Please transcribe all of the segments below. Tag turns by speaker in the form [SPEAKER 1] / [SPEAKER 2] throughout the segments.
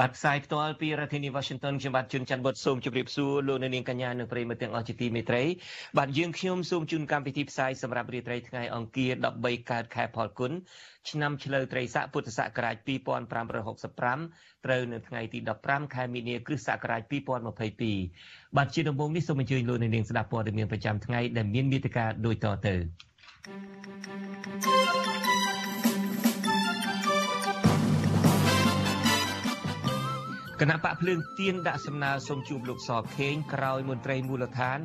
[SPEAKER 1] បាទផ្សាយផ្ទាល់ពីរដ្ឋធានី Washington ខ្ញុំបាទជួនច័ន្ទបុតសូមជម្រាបសួរលោកអ្នកនាងកញ្ញានិងប្រិយមិត្តទាំងអស់ជាទីមេត្រីបាទយើងខ្ញុំសូមជូនកម្មវិធីផ្សាយសម្រាប់រាត្រីថ្ងៃអង្គារ13កើតខែផលគុណឆ្នាំឆ្លូវត្រីស័កពុទ្ធសករាជ2565ត្រូវនៅថ្ងៃទី15ខែមីនាគ្រិស្តសករាជ2022បាទជាដំបូងនេះសូមអញ្ជើញលោកអ្នកនាងស្ដាប់ព័ត៌មានប្រចាំថ្ងៃដែលមានមេត្តាដូចតទៅ គណៈបកភ្លើងទៀនដាក់សំណើសុំជួបលោកសខេងក្រោយមន្ត្រីមូលដ្ឋាន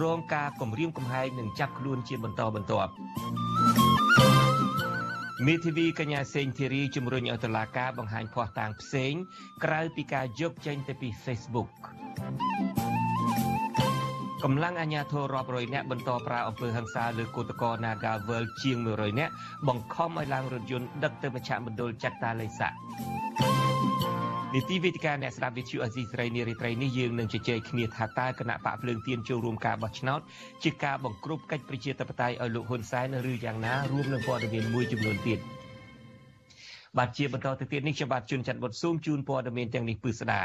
[SPEAKER 1] រងការគំរាមកំហែងនិងចាប់ខ្លួនជាបន្តបន្ទាប់មេធាវីកញ្ញាសេងធីរីជំរុញឲ្យតុលាការបង្ហាញភ័ស្តុតាងផ្សេង ក្រៅពីការយកចេញទៅពី Facebook កម្លាំងអាជ្ញាធររាប់រយនាក់បន្តប្រើអំពើហិង្សាលើគឧតកោ Nagavel ជាង100នាក់បង្ខំឲ្យឡើងរថយន្តដឹកទៅមជ្ឈមណ្ឌលចាត់តាឡេសា នីតិវិទ្យាអ្នកស្ដាប់វិទ្យុអេស៊ីស្រីនារីត្រីនេះយើងនឹងជជែកគ្នាថាតើគណៈបកភ្លើងទៀនចូលរួមការបោះឆ្នោតជាការបង្ក្រប់កិច្ចប្រជាធិបតេយ្យឲ្យលោកហ៊ុនសែនឬយ៉ាងណារួមនឹងព័ត៌មានមួយចំនួនទៀត។ បាទជាបន្តទៅទៀតនេះខ្ញុំបាទជួនច័ន្ទបុតស៊ូមជូនព័ត៌មានទាំងនេះពឺស្ដា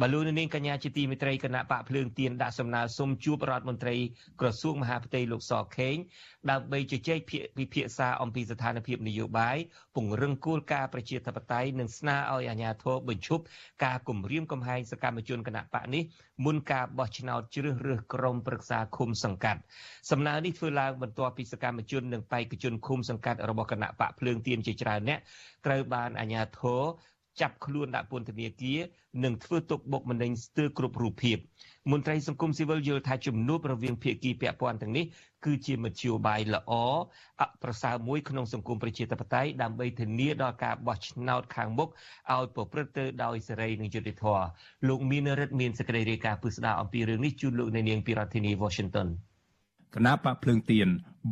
[SPEAKER 1] បាទលោកនាងកញ្ញាជាទីមេត្រីគណៈបកភ្លើងទៀនដាក់សំណើសុំជួបរដ្ឋមន្ត្រីក្រសួងមហាផ្ទៃលោកសខេងដើម្បីជជែកពិភាក្សាអំពីស្ថានភាពនយោបាយពង្រឹងគោលការណ៍ប្រជាធិបតេយ្យនិងស្នើឲ្យអាជ្ញាធរបញ្ឈប់ការគំរាមកំហែងសកម្មជនគណៈបកនេះមុនការបោះឆ្នោតជ្រើសរើសក្រុមប្រឹក្សាឃុំសង្កាត់សំណើនេះធ្វើឡើងបន្ទាប់ពីសកម្មជននិងបេក្ខជនឃុំសង្កាត់របស់គណៈបកភ្លើងទៀនជាច្រើនអ្នកត្រូវបានអាជ្ញាធរចាប់ខ្លួនដាក់ពន្ធនាគារនិងធ្វើទុកបុកម្នេញស្ទើរគ្រប់រូបភាពមន្ត្រីសង្គមស៊ីវិលយល់ថាជំនួបរវាងភាគីពាក់ព័ន្ធទាំងនេះគឺជាមធ្យោបាយល្អអប្រសើរមួយក្នុងសង្គមប្រជាធិបតេយ្យដើម្បីធានាដល់ការបោះឆ្នោតខាងមុខឲ្យប្រព្រឹត្តទៅដោយសេរីនិងយុត្តិធម៌លោកមានរិទ្ធមានសេចក្តីរាយការណ៍ពឹស្ដារអំពីរឿងនេះជូនលោកនៅនាងពីរដ្ឋធានី Washington
[SPEAKER 2] គណៈបកភ្លើងទៀន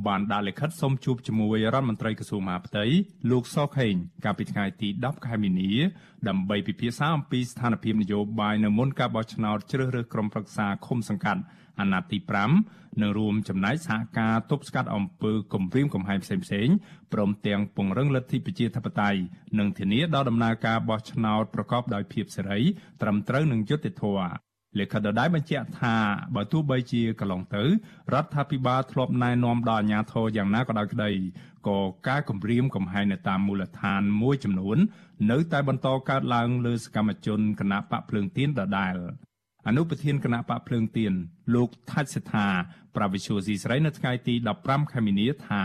[SPEAKER 2] បានដាក់លិខិតសុំជួបជាមួយរដ្ឋមន្ត្រីក្រសួងមហាផ្ទៃលោកសខេងកាលពីថ្ងៃទី10ខែមីនាដើម្បីពិភាក្សាអំពីស្ថានភាពនយោបាយនៅមុនការបោះឆ្នោតជ្រើសរើសក្រុមប្រឹក្សាឃុំសង្កាត់អាណត្តិទី5និងរួមចំណែកសហការទប់ស្កាត់អំពើគំរាមកំហែងផ្សេងៗព្រមទាំងពង្រឹងលទ្ធិប្រជាធិបតេយ្យនិងធានាដល់ដំណើរការបោះឆ្នោតប្រកបដោយភាពសេរីត្រឹមត្រូវនិងយុត្តិធម៌ លិខិតដដែលបញ្ជាក់ថាបើទោះបីជាកន្លងទៅរដ្ឋាភិបាលធ្លាប់ណែនាំដល់អាជ្ញាធរយ៉ាងណាក៏ដោយក្តីក៏ការគម្រាមកំហែងនៅតាមមូលដ្ឋានមួយចំនួន នៅតែបន្តកើតឡើងលើសកម្មជនគណៈបកភ្លើងទៀនដដែលអនុប្រធានគណៈបកភ្លើងទៀនលោកថាច់សេដ្ឋាប្រវិសុយស៊ីស្រីនៅថ្ងៃទី15ខែមីនាថា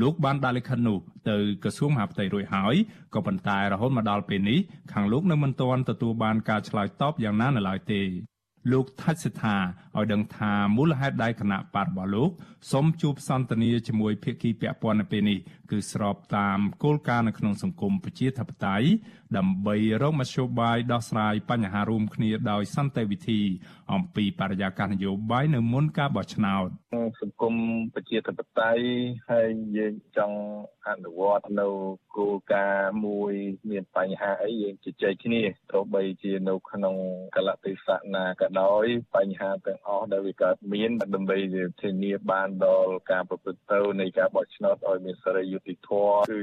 [SPEAKER 2] លោកបានដាក់លិខិតនោះទៅក្រសួងមហាផ្ទៃរួចហើយក៏ប៉ុន្តែរហូតមកដល់ពេលនេះខាងលោកនៅមិនទាន់ទទួលបានការឆ្លើយតបយ៉ាងណានៅឡើយទេ លោកថាច់សិដ្ឋាឲ្យដឹងថាមូលហេតុដែលគណៈបករបស់លោកសូមជួបសន្ទនាជាមួយភាគីពាក់ព័ន្ធនៅពេលនេះគឺស្របតាមគោលការណ៍នៅក្នុងសង្គមប្រជាធិបតេយ្យដើម្បីរកមធ្យោបាយដោះស្រាយបញ្ហារួមគ្នាដោយសន្តិវិធី អំពីបរិយាកាសនយោបាយនៅមុនការបោះឆ្នោត
[SPEAKER 3] សង្គមប្រជាធិបតេយ្យហើយយើងចង់អនុវត្តនៅគោលការណ៍មួយ មានបញ្ហាអីយើងជជែកគ្នាទោះបីជានៅក្នុងកលតិសៈណាក៏ដោយបញ្ហាទាំងអស់ដែលវាកើតមានដើម្បីធានាបានដល់ការប្រព្រឹត្តទៅនៃការបោះឆ្នោតឲ្យមានសេរីយុត្តិធម៌គឺ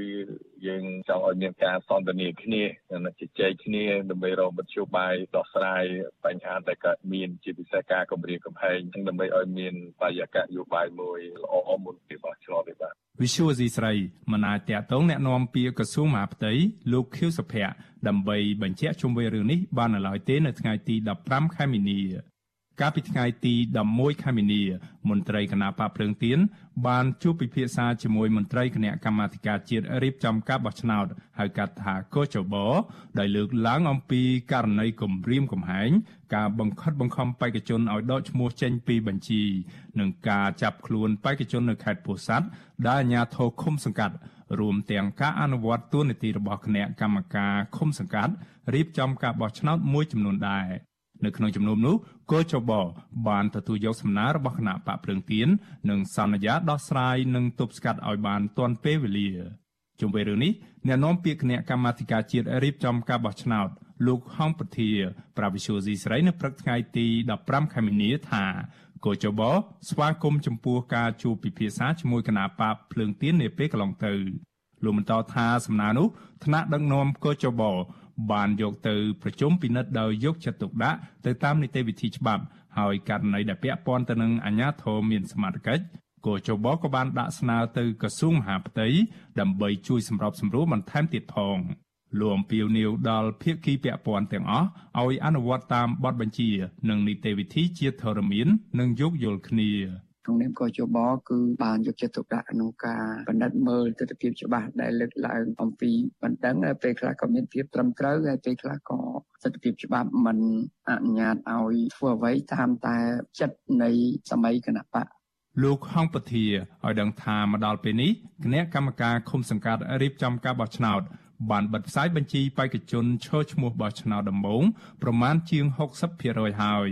[SPEAKER 3] យើងចង់ឲ្យមានការសន្ទនាគ្នានិងជជែកគ្នាដើម្បីរកមធ្យោបាយដោះស្រាយបញ្ហាដែលកើតមានជាពិសេសការគម្រាមកំហែងដើម្បីឲ្យមានបរិយាកាសនយោបាយមួយល្អមុនពេលបោះឆ្នោតនេះបាទ
[SPEAKER 2] វិសុវស៊ីស្រីមិនអាចតាក់ទងแนะនាំពាក្យក្រសួងមហាផ្ទៃលោកខៀវសុភ័ក្រ ដើម្បីបញ្ជាក់ជុំវិញរឿងនេះបាននៅឡើយទេនៅថ្ងៃទី15ខែមីនាកាលពីថ្ងៃទី11ខែមីនា មន្ត្រីគណៈបកភ្លើងទៀនបានជួបពិភាក្សាជាមួយមន្ត្រីគណៈកម្មាធិការជាតិរៀបចំការបោះឆ្នោតហៅកាត់ថាកោចបដោយលើកឡើងអំពីករណីគំរាមកំហែងការបង្ខិតបង្ខំបេក្ខជនឲ្យដកឈ្មោះចេញពីបញ្ជី និងការចាប់ខ្លួនបេក្ខជននៅខេត្តពោធិ៍សាត់ដែលអាជ្ញាធរឃុំសង្កាត់ រួមទាំងការអនុវត្តទួនាទីរបស់គណៈកម្មការឃុំសង្កាត់រៀបចំការបោះឆ្នោតមួយចំនួនដែរនៅក្នុងជំនុំនោះកោចបបានទទួលយកសំណើរបស់គណៈបកភ្លើងទៀននិងសន្យាដោះស្រាយនិងទប់ស្កាត់ឲ្យបានទាន់ពេលវេលាជុំវិញរឿងនេះអ្នកនាំពាក្យគណៈកម្មាធិការជាតិរៀបចំការបោះឆ្នោតលោកហងពធា ប្រាវិសុយស៊ីស្រីនៅព្រឹកថ្ងៃទី15ខែមីនាថា កោចបស្វាគមន៍ចំពោះការជួបពិភាក្សាជាមួយគណៈបកភ្លើងទៀននាពេលកន្លងទៅលោកបន្តថាសំណើនោះថ្នាក់ដឹកនាំកោចបបានយកទៅប្រជុំពិនិត្យដោយយកចិត្តទុកដាក់ទៅតាមនីតិវិធីច្បាប់ហើយករណីដែលពាក់ព័ន្ធទៅនឹងអាជ្ញាធរមានសមត្ថកិច្ចកោចបក៏បានដាក់ស្នើទៅក្រសួងមហាផ្ទៃដើម្បីជួយសម្របសម្រួលបន្ថែមទៀតផង លោកអំពីវនីវដល់ភាគីពាក់ព័ន្ធទាំងអស់ឲ្យអនុវត្តតាមបទបញ្ជា និងនីតិវិធីជាធរមាន និងយោគយល់គ្នា
[SPEAKER 4] ក្នុងនាមកជបគឺបានយកចិត្តទុកដាក់ក្នុងការបណ្ឌិតមើលទស្សនវិជ្ជាច្បាស់ដែលលើកឡើងអំពីបណ្ដឹងហើយពេលខ្លះក៏មានភាពត្រឹមត្រូវហើយពេលខ្លះក៏ទស្សនវិជ្ជាច្បាប់មិនអនុញ្ញាតឲ្យធ្វើអ្វីតាមតែចិត្តនៃសម័យគណៈបក
[SPEAKER 2] លោកហងពធាឲ្យដឹងថាមកដល់ពេលនេះគណៈកម្មការឃុំសង្កាត់រៀបចំការបោះឆ្នោត បានបិទផ្សាយបញ្ជីបេក្ខជនឈរឈ្មោះបោះឆ្នោតដំបូងប្រមាណជាង60%ហើយ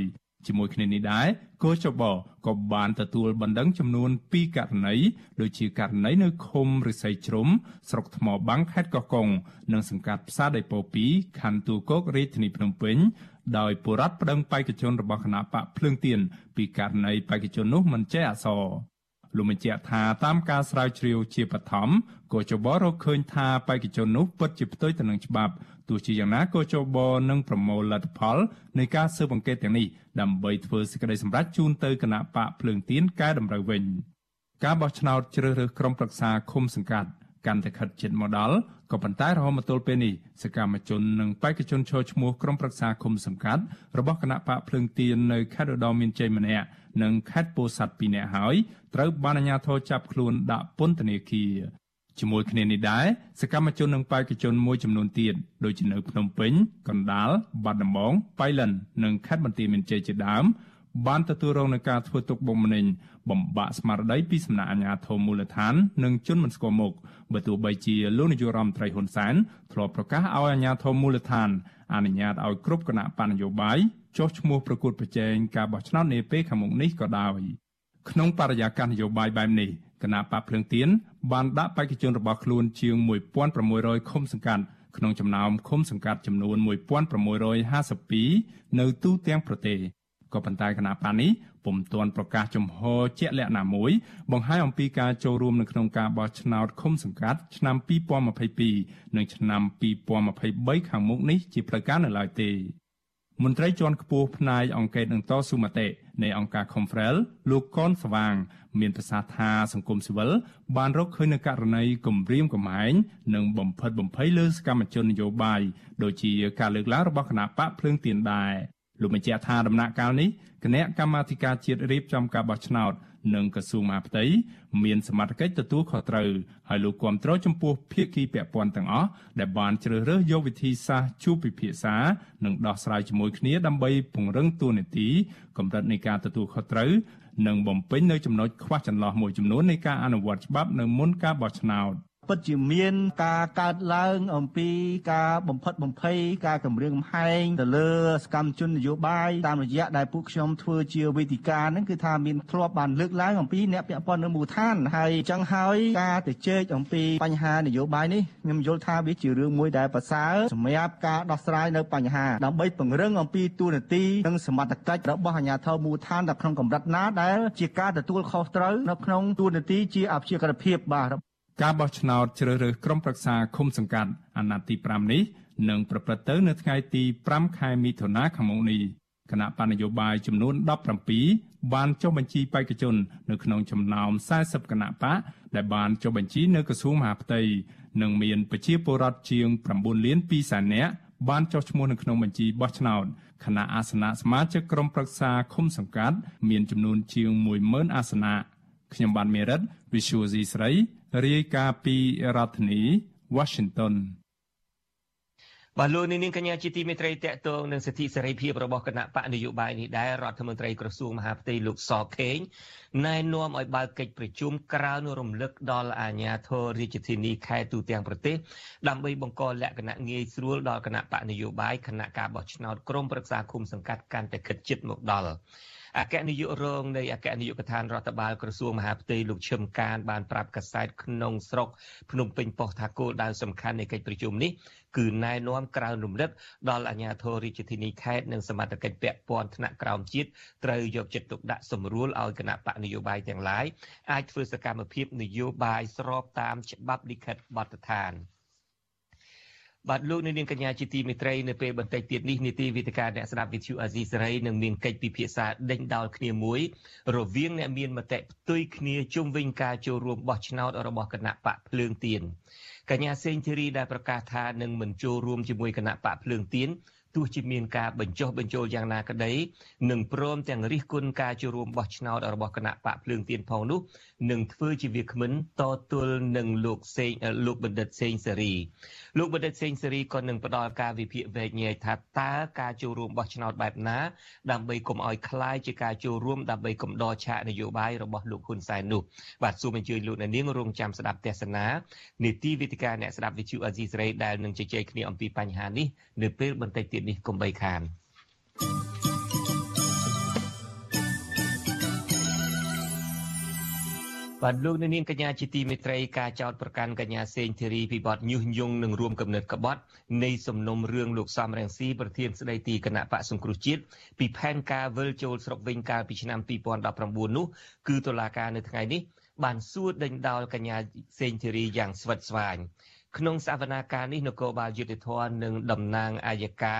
[SPEAKER 2] ជាមួយគ្នានេះដែរកោចបក៏បានទទួលបណ្ដឹងចំនួន2ករណីដូចជាករណីនៅឃុំរិស័យជ្រុំស្រុកថ្មបាំងខេត្តកោះកុងនិងសង្កាត់ផ្សារដីពោ2ខណ្ឌទូកោករាជធានីភ្នំពេញដោយបុរដ្ឋប្តឹងបេក្ខជនរបស់គណៈបកភ្លើងទៀនពីករណីបេក្ខជននោះមិនចេះអក្សរ លោកបញ្ជាក់ថាតាមការស្រាវជ្រាវជាបឋមក៏ចបរកឃើញថាបេក្ខជននោះពិតជាផ្ទុយទៅនឹងច្បាប់ទោះជាយ៉ាងណាក៏ចបនឹងប្រមូលលទ្ធផលនៃការស៊ើបអង្កេតទាំងនេះដើម្បីធ្វើសេចក្តីសម្រេចជូនទៅគណៈបកភ្លើងទៀនកែតម្រូវវិញការបោះឆ្នោតជ្រើសរើសក្រុមប្រឹក្សាឃុំសង្កាត់កាន់តែខិតជិតមកដល់ ក៏ប៉ុន្តែរហូតមកទល់ពេលនេះសកម្មជននិងបេក្ខជនចូលឈ្មោះក្រុមប្រឹក្សាឃុំសង្កាត់របស់គណៈបកភ្លើងទៀននៅខេត្តឧត្តរមានជ័យម្នាក់និងខេត្តពោធិ៍សាត់2នាក់ហើយត្រូវបានអាជ្ញាធរចាប់ខ្លួនដាក់ពន្ធនាគារជាមួយគ្នានេះដែរសកម្មជននិងបេក្ខជនមួយចំនួនទៀតដូចជានៅភ្នំពេញកណ្ដាលបាត់ដំបងបៃលិននិងខេត្តបន្ទាយមានជ័យជាដើម បានទទួលរងនឹងការធ្វើទុកបុកម្នេញបំបាក់ស្មារតីពីសំណាក់អាជ្ញាធរមូលដ្ឋាននិងជនមិនស្គាល់មុខបើទោះបីជាលោកនាយករដ្ឋមន្ត្រីហ៊ុនសែនធ្លាប់ប្រកាសឲ្យអាជ្ញាធរមូលដ្ឋានអនុញ្ញាតឲ្យគ្រប់គណៈបណ្ឌនយោបាយចុះឈ្មោះប្រកួតប្រជែងការបោះឆ្នោតនាពេលខាងមុខនេះក៏ដោយក្នុងបរិយាកាសនយោបាយបែបនេះគណៈបកភ្លើងទៀនបានដាក់បេក្ខជនរបស់ខ្លួនជាង1600ឃុំសង្កាត់ក្នុងចំណោមឃុំសង្កាត់ចំនួន1652នៅទូទាំងប្រទេស ក៏ប៉ុន្តែគណៈបកនេះពុំទាន់ប្រកាសចំហជាក់លាក់ណាមួយ បង្ហាញអំពីការចូលរួមនៅក្នុងការបោះឆ្នោតឃុំសង្កាត់ឆ្នាំ2022និងឆ្នាំ2023ខាងមុខនេះជាផ្លូវការនៅឡើយទេមន្ត្រីជាន់ខ្ពស់ផ្នែកអង្គការនឹងតស៊ូមតិនៃអង្គការ Confrel លោកកនស្វាង មានប្រសាសន៍ថាសង្គមស៊ីវិលបានរកឃើញនូវករណីគំរាមកំហែងនិងបំផិតបំភ័យលើសកម្មជននយោបាយដូចជាការលើកឡើងរបស់គណៈបកភ្លើងទៀនដែរ លោកបញ្ជាក់ថាដំណាក់កាលនេះគណៈកម្មាធិការជាតិរៀបចំការបោះឆ្នោតនិងក្រសួងមហាផ្ទៃមានសមត្ថកិច្ចទទួលខុសត្រូវហើយលោកគាំទ្រចំពោះភាគីពាក់ព័ន្ធទាំងអស់ដែលបានជ្រើសរើសយកវិធីសាស្ត្រជួបពិភាក្សានិងដោះស្រាយជាមួយគ្នាដើម្បីពង្រឹងទូនាទីកម្រិតនៃការទទួលខុសត្រូវនិងបំពេញនៅចំណុចខ្វះចន្លោះមួយចំនួននៃការអនុវត្តច្បាប់នៅមុនការបោះឆ្នោត។
[SPEAKER 5] ពិតជាមានការកើតឡើងអំពីការបំផិតបំភ័យការគម្រាមកំហែងទៅលើសកម្មជននយោបាយតាមរយៈដែលពួកខ្ញុំធ្វើជាវេទិកាហ្នឹងគឺថាមានធ្លាប់បានលើកឡើងអំពីអ្នកពាក់ព័ន្ធនៅមូលដ្ឋានហើយអញ្ចឹងហើយការទៅជែកអំពីបញ្ហានយោបាយនេះខ្ញុំយល់ថាវាជារឿងមួយដែលប្រសើរសម្រាប់ការដោះស្រាយនៅបញ្ហាដើម្បីពង្រឹងអំពីទូនាទីនិងសមត្ថកិច្ចរបស់អាជ្ញាធរមូលដ្ឋាននៅក្នុងកម្រិតណាដែលជាការទទួលខុសត្រូវនៅក្នុងទូនាទីជាអព្យាក្រភាពបាទ
[SPEAKER 2] ការបោះឆ្នោតជ្រើសរើសក្រុមប្រឹក្សាឃុំសង្កាត់អាណត្តិទី5នេះនឹងប្រព្រឹត្តទៅនៅថ្ងៃទី5ខែមិថុនាខាងមុខនេះគណៈបណ្ឌនយោបាយចំនួន17បានចុះបញ្ជីបេក្ខជននៅក្នុងចំណោម40គណៈបកដែលបានចុះបញ្ជីនៅក្រសួងមហាផ្ទៃនិងមានប្រជាពលរដ្ឋជាង9លាន2សែននាក់បានចុះឈ្មោះនៅក្នុងបញ្ជីបោះឆ្នោតគណៈអាសនៈសមាជិកក្រុមប្រឹក្សាឃុំសង្កាត់មានចំនួនជាង10000អាសនៈខ្ញុំបានមេរិត Visual C ស្រី រាយការណ៍ពីរដ្ឋធានី Washington
[SPEAKER 1] បាទលោកនាងកញ្ញាជាទីមេត្រីតកតងនឹងសិទ្ធិសេរីភាពរបស់គណៈបកនយោបាយនេះដែររដ្ឋមន្ត្រីក្រសួងមហាផ្ទៃលោកសខេងណែនាំឲ្យបើកកិច្ចប្រជុំក្រៅនឹងរំលឹកដល់អាជ្ញាធររាជធានីខេត្តទូទាំងប្រទេសដើម្បីបង្កលក្ខណៈងាយស្រួលដល់គណៈបកនយោបាយគណៈការបោះឆ្នោតក្រុមប្រឹក្សាគុំសង្កាត់កាន់តែខិតជិតមកដល់ អគ្គនាយករងនៃអគ្គនាយកដ្ឋានរដ្ឋបាលក្រសួងមហាផ្ទៃលោកឈឹមកានបានប្រាប់កាសែតក្នុងស្រុកភ្នំពេញប៉ុស្តិ៍ថាគោលដៅសំខាន់នៃកិច្ចប្រជុំនេះគឺណែនាំក្រៅរំលឹកដល់អាជ្ញាធររាជធានីខេត្តនិងសមត្ថកិច្ចពាក់ព័ន្ធថ្នាក់ក្រោមជាតិត្រូវយកចិត្តទុកដាក់សម្រួលឲ្យគណៈបកនយោបាយទាំងឡាយអាចធ្វើសកម្មភាពនយោបាយស្របតាមច្បាប់លិខិតបទដ្ឋាន។ បាទលោកនាងកញ្ញាជាទីមេត្រីនៅពេលបន្តិចទៀតនេះនីតិវិទ្យាអ្នកស្ដាប់វិទ្យុអាស៊ីសេរីនឹងមានកិច្ចពិភាក្សាដេញដោលគ្នាមួយ រវាងអ្នកមានមតិផ្ទុយគ្នាជុំវិញការចូលរួមបោះឆ្នោតរបស់គណៈបកភ្លើងទៀនកញ្ញាសេងធីរីដែលប្រកាសថានឹងមិនចូលរួមជាមួយគណៈបកភ្លើងទៀន ទោះជាមានការបញ្ចុះបញ្ចូលយ៉ាងណាក្តីនឹងព្រមទាំងរិះគន់ការចូលរួមបោះឆ្នោតរបស់គណៈបកភ្លើងទៀនផងនោះនឹងធ្វើជាវាគ្មិនតទល់នឹងលោកសេងលោកបណ្ឌិតសេងសេរីលោកបណ្ឌិតសេងសេរីក៏នឹងផ្ដល់ការវិភាគវែកញែកថាតើការចូលរួមបោះឆ្នោតបែបណាដើម្បីកុំឲ្យคล้ายជាការចូលរួមដើម្បីកំដរឆាកនយោបាយរបស់លោកហ៊ុនសែននោះបាទសូមអញ្ជើញលោកអ្នកនាងរងចាំស្ដាប់ទស្សនានីតិវិទ្យាអ្នកស្ដាប់វិទ្យុអេស៊ីសេរីដែលនឹងជជែកគ្នាអំពីបញ្ហានេះនៅពេលបន្តិចទៀត នេះកុំបីខាន។បាទលោកនាងកញ្ញាជាទីមេត្រីការចោទប្រកាន់កញ្ញាសេងធីរីពីបទញុះញង់និងរួមគំនិតក្បត់នៃសំណុំរឿងលោកសំរងស៊ីប្រធានស្ដីទីគណៈបកសង្គ្រោះជាតិពីផែនការវិលចូលស្រុកវិញកាលពីឆ្នាំ2019នោះគឺតុលាការនៅថ្ងៃនេះបានសួរដេញដោលកញ្ញាសេងធីរីយ៉ាងស្វិតស្វាញ ក្នុងសវនាការនេះនគរបាលយុតិធធនិងតំណាងអាយកា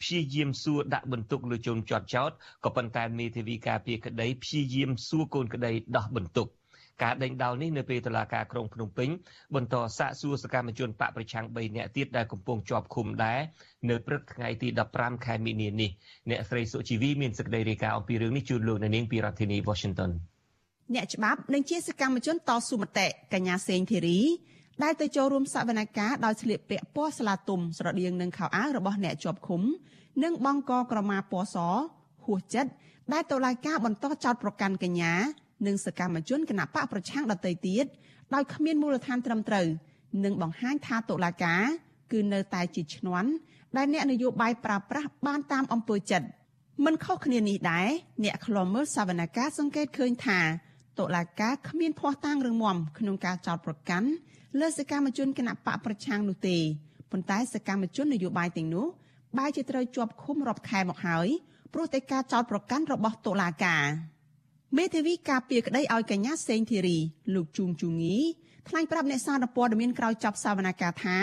[SPEAKER 1] ព្យាយាមសួរដាក់បន្ទុកលើជនជាប់ចោតក៏ប៉ុន្តែមេធាវីការពារក្តីព្យាយាមសួរកូនក្តីដោះបន្ទុកការដេញដោលនេះនៅពេលតុលាការក្រុងភ្នំពេញបន្តសាកសួរសកម្មជនបកប្រឆាំង3នាក់ទៀតដែលកំពុងជាប់ឃុំដែរនៅព្រឹកថ្ងៃទី15ខែមីនានេះអ្នកស្រីសុជីវីមានសេចក្តីរាយការណ៍អំពីរឿងនេះជូនលោកនៅនាងពីរដ្ឋធានី Washington
[SPEAKER 6] អ្នកច្បាប់និងជាសកម្មជនតស៊ូមតិកញ្ញាសេងធីរី ដែលទៅចូលរួមសវនកម្មដោយស្លៀកពាក់ពណ៌ស្លាទុំស្រដៀងនឹងខោអាវរបស់អ្នកជាប់ឃុំ និងបង់កក្រមាពណ៌សហួសចិត្តដែលតុលាការបន្តចោទប្រកាន់កញ្ញានិងសកម្មជនគណបកប្រឆាំងដទៃទៀតដោយគ្មានមូលដ្ឋានត្រឹមត្រូវនិងបង្ហាញថាតុលាការគឺនៅតែជាឈ្នន់ដែលអ្នកនយោបាយប្រើប្រាស់បានតាមអំពើចិត្តមិនខុសគ្នានេះដែរអ្នកខ្លំមើលសវនកម្មសង្កេតឃើញថាតុលាការគ្មានភ័ស្តុតាងរឹងមាំក្នុងការចោទប្រកាន់ លើសកម្មជនគណបកប្រឆាំងនោះទេប៉ុន្តែសកម្មជននយោបាយទាំងនោះបែរជាត្រូវជាប់ឃុំរាប់ខែមកហើយព្រោះតែការចោទប្រកាន់របស់តុលាការមេធាវីការពារក្តីឲ្យកញ្ញាសេងធីរីលោកជួងជូងីថ្លែងប្រាប់អ្នកសារព័ត៌មានក្រោយចប់សវនកម្មថា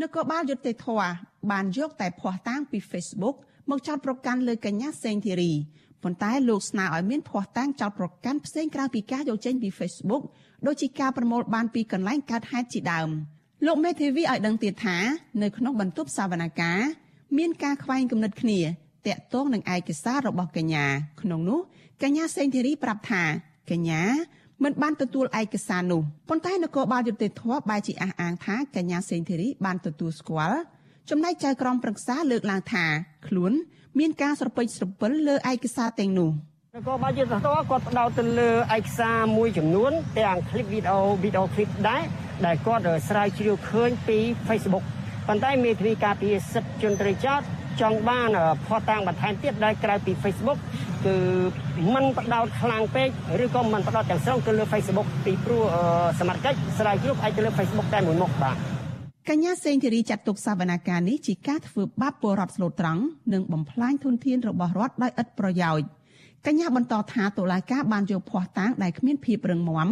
[SPEAKER 6] នគរបាលយុត្តិធម៌បានយកតែភ័ស្តុតាងពី Facebook មកចោទប្រកាន់លើកញ្ញាសេងធីរីប៉ុន្តែលោកស្នើឲ្យមានភ័ស្តុតាងចោទប្រកាន់ផ្សេងក្រៅពីការយកចេញពី Facebook ដូចជាការប្រមូលបានពីកន្លែងកើតហេតុជាដើមលោកមេធាវីឲ្យដឹងទៀតថានៅក្នុងបន្ទប់សវនកម្មមានការខ្វែងគំនិតគ្នាតាក់ទងនឹងឯកសាររបស់កញ្ញាក្នុងនោះកញ្ញាសេងធីរីប្រាប់ថាកញ្ញាមិនបានទទួលឯកសារនោះប៉ុន្តែនគរបាលយុតិធធបែរជាអះអាងថាកញ្ញាសេងធីរីបានទទួលស្គាល់ ចំណែកចៅក្រមប្រឹក្សាលើកឡើងថាខ្លួនមានការស្រពេចស្រពិលលើឯកសារទាំងនោះ
[SPEAKER 7] នគរបាលយុតិធធគាត់ផ្ដោតទៅលើឯកសារមួយចំនួនទាំងคลิปវីដេអូវីដេអូคลิปដែរដែលគាត់ស្រាវជ្រាវឃើញពី Facebook ប៉ុន្តែមេធាវីការពារសិទ្ធិជនត្រីចោតចង់បានផុសតាំងបន្ថែមទៀតដែលក្រៅពី Facebook គឺมันបដោតខ្លាំងពេកឬក៏มันបដោតទាំងស្រុងទៅលើ Facebook ពីព្រោះសមត្ថកិច្ចស្រាវជ្រាវអាចទៅលើ Facebook តែមួយមុខបាទ
[SPEAKER 6] កញ្ញាសេងធីរីចាត់ទុកសវនាការនេះជាការធ្វើបាបពលរដ្ឋស្លូតត្រង់និងបំផ្លាញធនធានរបស់រដ្ឋដោយឥតប្រយោជន៍កញ្ញាបន្តថាតុលាការបានយកភ័ស្តុតាងដែលគ្មានភាពរឹងមាំ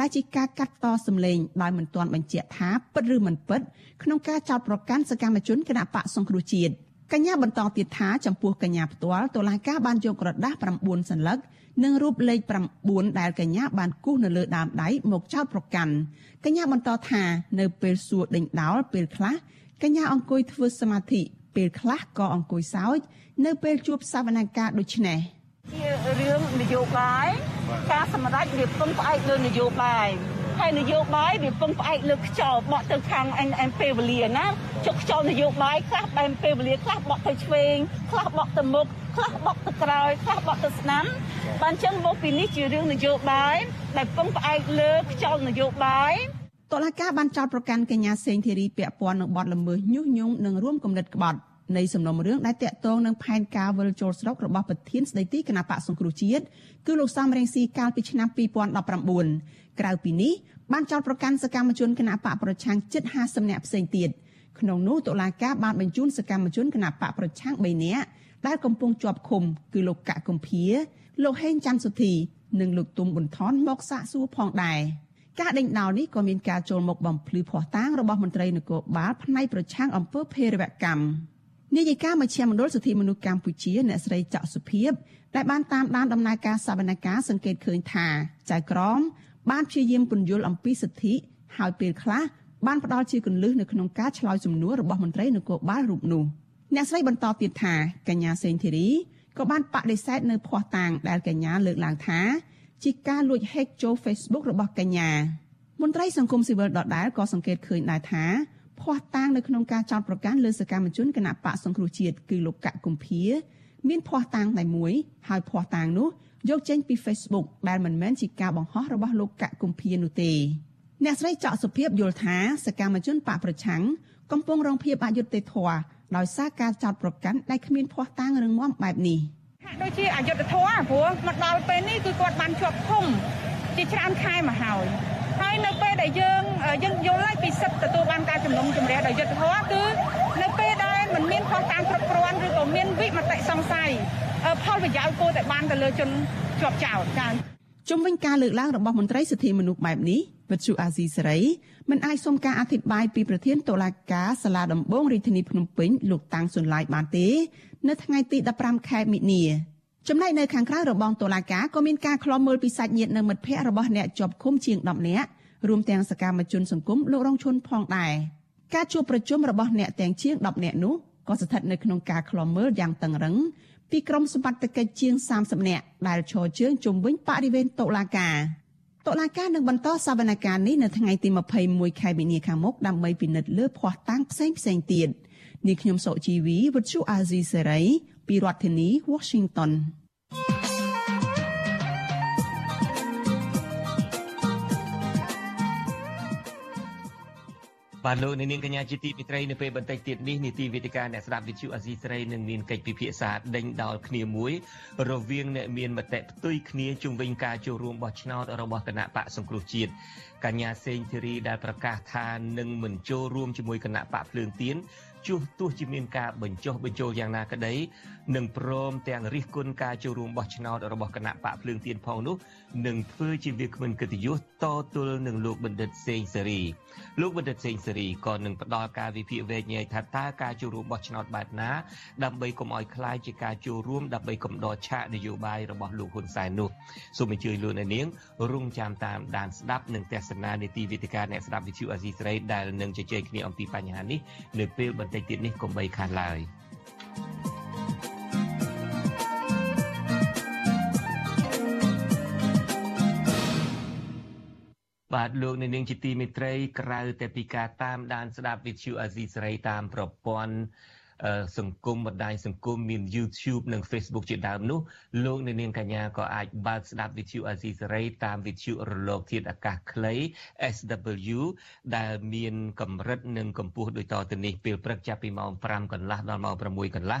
[SPEAKER 6] ដែលជាការកាត់តសម្លេងដោយមិនទាន់បញ្ជាក់ថាពិតឬមិនពិតក្នុងការចោទប្រកាន់សកម្មជនគណបកសង្គ្រោះជាតិកញ្ញាបន្តទៀតថាចំពោះកញ្ញាផ្ទាល់តុលាការបានយកក្រដាស់9សន្លឹក និងរូបលេខ9ដែលកញ្ញាបានគូសនៅលើដើមដៃមកចោទប្រកាន់កញ្ញាបន្តថានៅពេលសួរដេញដោលពេលខ្លះកញ្ញាអង្គុយធ្វើសមាធិពេលខ្លះក៏អង្គុយសើចនៅពេលជួបសវនកម្មដូចនេះ
[SPEAKER 8] ជារឿងនយោបាយការសម្រេចវាពឹងផ្អែកលើនយោបាយ ហហើយនយោបាយវាពឹងផ្អែកលើខ្យល់បក់ទៅខាងអេពេលវេលាណាជុកខ្យល់នយោបាយខ្លះបែបពេលវេលាខ្លះបក់ទៅឆ្វេងខ្លះបក់ទៅមុខខ្លះបក់ទៅក្រោយខ្លះបក់ទៅស្ដាំបានចឹងមកពីនេះជារឿងនយោបាយដែលពឹងផ្អែកលើខ្យល់នយោបាយ
[SPEAKER 6] តុលាការបានចោទប្រកាន់កញ្ញាសេងធីរីពាក់ព័ន្ធនឹងបទល្មើសញុះញង់និងរួមគំនិតក្បត់ នៃសំណុំរឿងដែលតាក់ទងនឹងផែនការវិលចូលស្រុករបស់ប្រធានស្ដីទីគណៈបកសង្គ្រោះជាតិគឺលោកសំរងស៊ីកាលពីឆ្នាំ2019ក្រៅពីនេះបានចោទប្រកាន់សកម្មជនគណៈបកប្រឆាំងជិត50នាក់ផ្សេងទៀតក្នុងនោះតុលាការបានបញ្ជូនសកម្មជនគណៈបកប្រឆាំង3នាក់ដែលកំពុងជាប់ឃុំគឺលោកកកកំភាលោកហេងច័ន្ទសុធី និងលោកទុំប៊ុនថនមកសាកសួរផងដែរការដេញដោលនេះក៏មានការចូលមកបំភ្លឺភ័ស្តុតាងរបស់មន្ត្រីនគរបាលផ្នែកប្រឆាំងអំពើភេរវកម្ម នាយិកាមជ្ឈមណ្ឌលសិទ្ធិមនុស្សកម្ពុជាអ្នកស្រីច័កសុភាពដែលបានតាមដានដំណើរការសវនកម្មសង្កេតឃើញថាចៅក្រមបានព្យាយាមពន្យល់អំពីសិទ្ធិហើយពេលខ្លះបានផ្ដល់ជាគន្លឹះនៅក្នុងការឆ្លើយសំណួររបស់មន្ត្រីនគរបាលរូបនោះអ្នកស្រីបន្តទៀតថាកញ្ញាសេងធីរីក៏បានបដិសេធនៅភ័ស្តុតាងដែលកញ្ញាលើកឡើងថាជាការលួច hack ចូល Facebook របស់កញ្ញាមន្ត្រីសង្គមស៊ីវិលដដែលក៏សង្កេតឃើញដែរថា ភ័ស្តុតាងនៅក្នុងការចោទប្រកាន់លើសកម្មជនគណៈបកសង្គ្រោះជាតិគឺលោកកកគំភាមានភ័ស្តុតាងតែមួយហើយភ័ស្តុតាងនោះយកចេញពី Facebook ដែលមិនមែនជាការបង្ហោះរបស់លោកកកគំភានោះទេអ្នកស្រីចောက်សុភាពយល់ថាសកម្មជនបកប្រឆាំងកំពុងរងភាពអយុត្តិធម៌ដោយសារការចោទប្រកាន់ដែលគ្មានភ័ស្តុតាងរឹងមាំបែបនេះ
[SPEAKER 8] ហាក់ដូចជាអយុត្តិធម៌ព្រោះមកដល់ពេលនេះគឺគាត់បានជាប់ឃុំជាច្រើនខែមកហើយ ហើយនៅពេលដែលយើងយើងយល់ហើយពីសិទ្ធិទទួលបានការជំនុំជម្រះដោយយុត្តិធម៌គឺនៅពេលដែលมันមានខុសតាមគ្រប់គ្រាន់ឬក៏មានវិមតិសង្ស័យផលប្រយោជន៍គួរតែបានទៅលើជនជាប់ចោតចា៎
[SPEAKER 6] ជុំវិញការលើកឡើងរបស់មន្ត្រីសិទ្ធិមនុស្សបែបនេះវិទ្យុអាស៊ីសេរីមិនអាចសុំការអធិប្បាយពីប្រធានតុលាការសាលាដំបងរាជធានីភ្នំពេញលោកតាំងសុនឡាយបានទេ នៅថ្ងៃទី15ខែមិនិនា ចំណែកនៅខាងក្រៅរបងតុលាការក៏មានការខ្លំមើលពីសាច់ញាតិនិងមិត្តភ័ក្តិរបស់អ្នកជាប់ឃុំជាង10នាក់រួមទាំងសកម្មជនសង្គមលោករងឈុនផងដែរការជួបប្រជុំរបស់អ្នកទាំងជាង10នាក់នោះក៏ស្ថិតនៅក្នុងការខ្លំមើលយ៉ាងតឹងរឹងពីក្រុមសម្បត្តិកិច្ចជាង30នាក់ដែលឈរជើងជុំវិញបរិវេណតុលាការតុលាការនឹងបន្តសវនកម្មនេះនៅថ្ងៃទី21ខែមីនាខាងមុខដើម្បីពិនិត្យលើភ័ស្តុតាងផ្សេងផ្សេងទៀតនាងខ្ញុំសុជីវីវិទ្យុអាស៊ីសេរីពីរដ្ឋធានី Washington
[SPEAKER 1] បាទលោកនាងកញ្ញាជាទីមេត្រីនៅពេលបន្តិចទៀតនេះនីតិវិទ្យាអ្នកស្ដាប់វិទ្យុអាស៊ីសេរីនឹងមានកិច្ចពិភាក្សាដេញដោលគ្នាមួយរវាងអ្នកមានមតិផ្ទុយគ្នាជុំវិញការចូលរួមបោះឆ្នោតរបស់គណៈបកសង្គ្រោះជាតិកញ្ញាសេងធីរីដែលប្រកាសថានឹងមិនចូលរួមជាមួយគណៈបកភ្លើងទៀនជួសទោះជាមានការបញ្ចុះបញ្ចូលយ៉ាងណាក្តីនិងព្រមទាំងរិះគន់ការចូលរួមបោះឆ្នោតរបស់គណៈបកភ្លើងទៀនផងនោះនឹងធ្វើជាវាគ្មិនកិត្តិយសតទល់នឹងលោកបណ្ឌិតសេងសេរីលោកបណ្ឌិតសេងសេរីក៏នឹងផ្ដល់ការវិភាគវែកញែកថាតើការចូលរួមបោះឆ្នោតបែបណាដើម្បីកុំឲ្យคล้ายជាការចូលរួមដើម្បីកំដរឆាកនយោបាយរបស់លោកហ៊ុនសែននោះសូមអញ្ជើញលោកអ្នកនាងរងចាំតាមដានស្ដាប់និងទស្សនានីតិវិទ្យាអ្នកស្ដាប់វិទ្យុអាស៊ីសេរីដែលនឹងជជែកគ្នាអំពីបញ្ហានេះនៅពេលបន្តិចទៀតនេះកុំបីខានឡើយ។ បាទលោកនៅនាងជាទីមេត្រីក្រៅតែពីការតាមដានស្ដាប់វិទ្យុអាស៊ីសេរីតាមប្រព័ន្ធសង្គមបណ្ដាញសង្គមមាន YouTube និង Facebook ជាដើមនោះលោកអ្នកនាងកញ្ញាក៏អាចបើកស្ដាប់វិទ្យុអាស៊ីសេរីតាមវិទ្យុរលកធាតុអាកាសខ្លី SW ដែលមានកម្រិតនិងកម្ពស់ដូចតទៅនេះពេលព្រឹកចាប់ពីម៉ោង5កន្លះដល់ម៉ោង6កន្លះ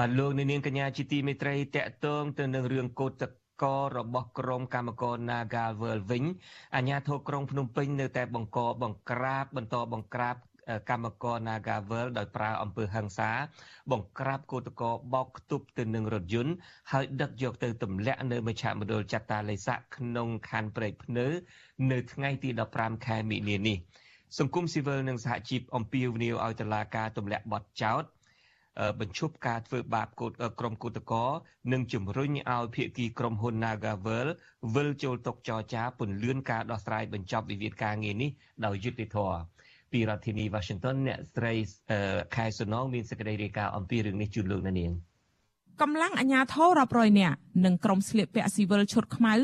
[SPEAKER 1] បាទលោកនាងកញ្ញាជាទីមេត្រីតកតងទៅនឹងរឿងកោតករបស់ក្រមកម្មករ Nagal World វិញអាជ្ញាធរក្រុងភ្នំពេញនៅតែបង្កបង្ក្រាបបន្តបង្ក្រាបកម្មករ Nagavel ដោយប្រើអំពើហិង្សា បង្ក្រាបគឧតកោបោកខ្ទប់ទៅនឹងរថយន្តហើយដឹកយកទៅទម្លាក់នៅមជ្ឈមណ្ឌលចតាលេស័កក្នុងខណ្ឌព្រែកភ្នៅ នៅថ្ងៃទី15ខែមិនិនានេះសង្គមស៊ីវិលនិងសហជីពអំពាវនាវឲ្យតុលាការទម្លាក់បទចោទ បញ្ឈប់ការធ្វើបាបក្រុមគឧតកោនិងជំរុញឲ្យភាគីក្រុមហ៊ុន Nagavel វិលចូលតុចរចាពន្លឿនការដោះស្រាយបញ្ចប់វិវាទការងារនេះដោយយុត្តិធម៌ពីរដ្ឋធានី Washington អ្នកស្រីខែសុនងមានសេចក្តីរាយការណ៍អំពីរឿងនេះជូនលោកនាង
[SPEAKER 9] កម្លាំងអាជ្ញាធររាប់រយនាក់និងក្រុមស្លៀកពាក់ស៊ីវិលឈុតខ្មៅ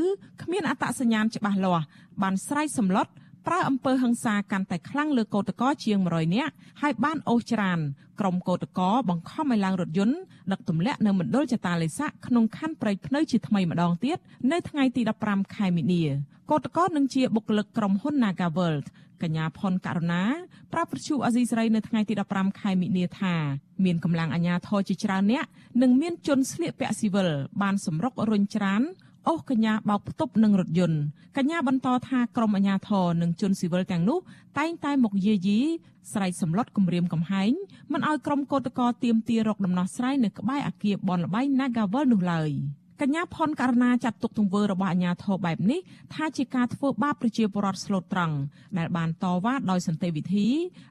[SPEAKER 9] គ្មានអត្តសញ្ញាណច្បាស់លាស់បានស្រ័យសម្លុត ប្រើអំពើហិង្សាកាន់តែខ្លាំងលើកោតក្រជាង100នាក់ហើយបានអូសច្រានក្រុមកោតក្របង្ខំឲ្យឡើងរថយន្តដឹកទម្លាក់នៅមណ្ឌលចតាលេស័កក្នុងខណ្ឌព្រៃភ្នៅជាថ្មីម្ដងទៀតនៅថ្ងៃទី15ខែមីនាកោតក្រនឹងជាបុគ្គលិកក្រុមហ៊ុន Nagaworld កញ្ញាផុនករណាប្រាប់ប្រជុអាស៊ីសេរីនៅថ្ងៃទី15ខែមិនិនាថាមានកម្លាំងអាជ្ញាធរជាច្រើនអ្នកនិងមានជនស្លៀកពាក់ស៊ីវិលបានសម្រុករុញច្រាន អូសកញ្ញាបោកផ្ទប់នឹងរថយន្តកញ្ញាបន្តថាក្រុមអាជ្ញាធរនិងជនស៊ីវិលទាំងនោះតែងតែមកយាយីស្រែកសម្លុតគម្រាមកំហែងមិនឲ្យក្រុមកោតក្រទៀមទារកដំណោះស្រាយនៅក្បែរអគារបនលបៃ Nagavel នោះឡើយកញ្ញាផុនករណាចាត់ទុកទង្វើរបស់អាជ្ញាធរបែបនេះថាជាការធ្វើបាបប្រជាពលរដ្ឋស្លូតត្រង់ដែលបានតវ៉ាដោយសន្តិវិធី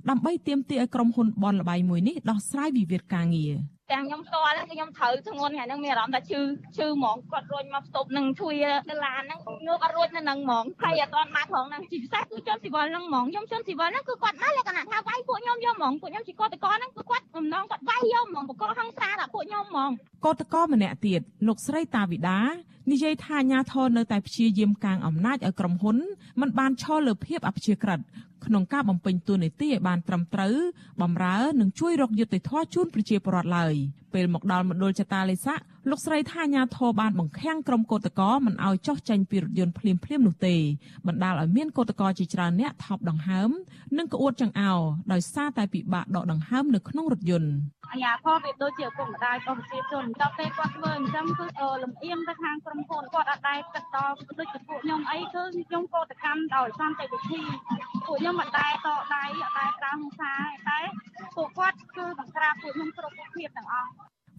[SPEAKER 9] ដើម្បីទាមទារឲ្យក្រុមហ៊ុនបនលបៃមួយនេះដោះស្រាយវិវាទការងារ
[SPEAKER 10] ទាំងខ្ញុំផ្ទាល់ខ្ញុំត្រូវធ្ងន់ថ្ងៃហ្នឹងមានអារម្មណ៍ថាឈឺឈឺហ្មងគាត់រួចមកស្ទប់នឹងជួយដុល្លារហ្នឹងងើបអត់រួចនៅហ្នឹងហ្មងហើយអត់ទាន់មកផងហ្នឹងជាពិសេសគឺជនស៊ីវិលហ្នឹងហ្មងខ្ញុំជនស៊ីវិលហ្នឹងគឺគាត់មកលក្ខណៈថាវាយពួកខ្ញុំយកហ្មងពួកខ្ញុំជាកតកហ្នឹងគឺគាត់បំណងគាត់វាយយកហ្មងបកហ ংস ាដល់ពួកខ្ញុំហ្មង
[SPEAKER 9] កតកម្នាក់ទៀតលោកស្រីតាវិដានិយាយថាអាញាធរនៅតែព្យាយាមកាងអំណាចឲ្យក្រុមហ៊ុនមិនបានឈលលើភាពអព្យាក្រឹតក្នុងការបំពេញតួនាទីឲ្យបានត្រឹមត្រូវបំរើនិងជួយរកយុត្តិធម៌ជូនប្រជាពលរដ្ឋឡើយពេលមកដល់មណ្ឌលចតាលេស័ក លោកស្រីថាអាញាធរបានបង្ខាំងក្រុមកោតក្រមិនឲ្យចោះចេញពីរថយន្តភ្លាមភ្លាមនោះទេបណ្ដាលឲ្យមានកោតក្រជាច្រើនអ្នកថប់ដង្ហើមនិងក្អួតចង្អោរដោយសារតែពិបាកដកដង្ហើមនៅក្នុងរថយន្ត
[SPEAKER 10] អាញាធរវាដូចជាឪពុកម្ដាយរបស់ប្រជាជនដល់ពេលគាត់មើលអញ្ចឹងគឺលំអៀងទៅខាងក្រុមហ៊ុនគាត់អត់ដែរគិតដល់ដូចជាពួកខ្ញុំអីគឺខ្ញុំកោតកម្មដោយសន្តិវិធីពួកខ្ញុំអត់ដែរតដៃអត់ដែរប្រើហង្សាតែពួកគាត់គឺបង្ក្រាបពួកខ្ញុំគ្រប់រូបភាពទាំងអស់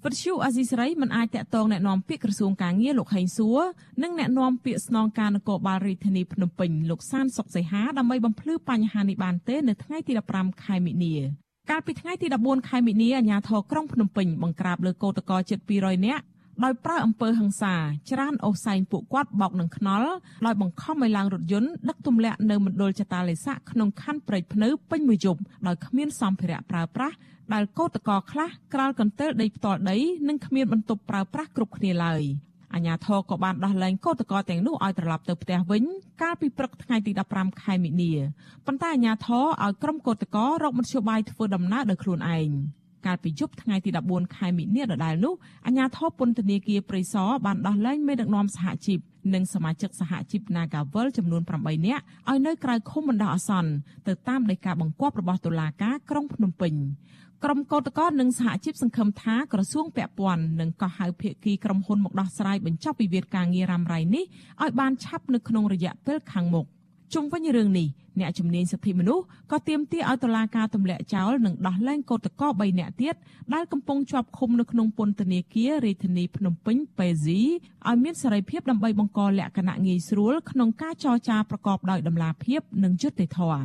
[SPEAKER 9] ពទ្យុអាស៊ីសេរីមិនអាចតាក់ទងណែនាំពាក្យក្រសួងការងារលោកហេងសួរនិងណែនាំពាក្យស្នងការនគរបាលរាជធានីភ្នំពេញលោកសានសុកសីហាដើម្បីបំភ្លឺបញ្ហានេះបានទេនៅថ្ងៃទី15ខែមិនិនាកាលពីថ្ងៃទី14ខែមិនិនាអាជ្ញាធរក្រុងភ្នំពេញបង្ក្រាបលើកោតក្រជិត200នាក់ ដោយប្រើអំពើហិង្សាច្រានអូសែងពួកគាត់បោកនឹងខ្នល់ដោយបង្ខំឲ្យឡើងរថយន្តដឹកទម្លាក់នៅមណ្ឌលចតាលេស័កក្នុងខណ្ឌព្រែកភ្នៅពេញមួយយប់ដោយគ្មានសម្ភារៈប្រើប្រាស់ដែលកោតក្រខ្លះក្រាលកន្ទិលដីផ្ទាល់ដីនិងគ្មានបន្ទប់ប្រើប្រាស់គ្រប់គ្នាឡើយអាញាធរក៏បានដោះលែងកោតក្រទាំងនោះឲ្យត្រឡប់ទៅផ្ទះវិញកាលពីព្រឹកថ្ងៃទី15ខែមិនិនាប៉ុន្តែអាញាធរឲ្យក្រុមកោតក្ររកមធ្យោបាយធ្វើដំណើរដោយខ្លួនឯង កាលពីយប់ថ្ងៃទី14ខែមិនិនាដដែលនោះអាជ្ញាធរពន្ធនាគារព្រៃសរបានដោះលែងមេដឹកនាំសហជីពនិងសមាជិកសហជីព Nagavel ចំនួន8នាក់ឲ្យនៅក្រៅឃុំបណ្ដោះអាសន្នទៅតាមដីកាបង្គាប់របស់តុលាការក្រុងភ្នំពេញក្រុមកោតក្រនិងសហជីពសង្ឃឹមថាក្រសួងពាក់ព័ន្ធនឹងកោះហៅភាគីក្រុមហ៊ុនមកដោះស្រាយបញ្ចប់វិវាទការងាររ៉ាំរ៉ៃនេះឲ្យបានឆាប់នៅក្នុងរយៈពេលខាងមុខ ជុំវិញរឿងនេះអ្នកជំនាញសិទ្ធិមនុស្សក៏ទាមទារឲ្យតុលាការទម្លាក់ចោលនិងដោះលែងកោតក្រ3នាក់ទៀតដែលកំពុងជាប់ឃុំនៅក្នុងពន្ធនាគាររាជធានីភ្នំពេញប៉េស៊ីឲ្យមានសេរីភាពដើម្បីបង្កលក្ខណៈងាយស្រួលក្នុងការចរចាប្រកបដោយតម្លាភាពនិងយុត្តិធម៌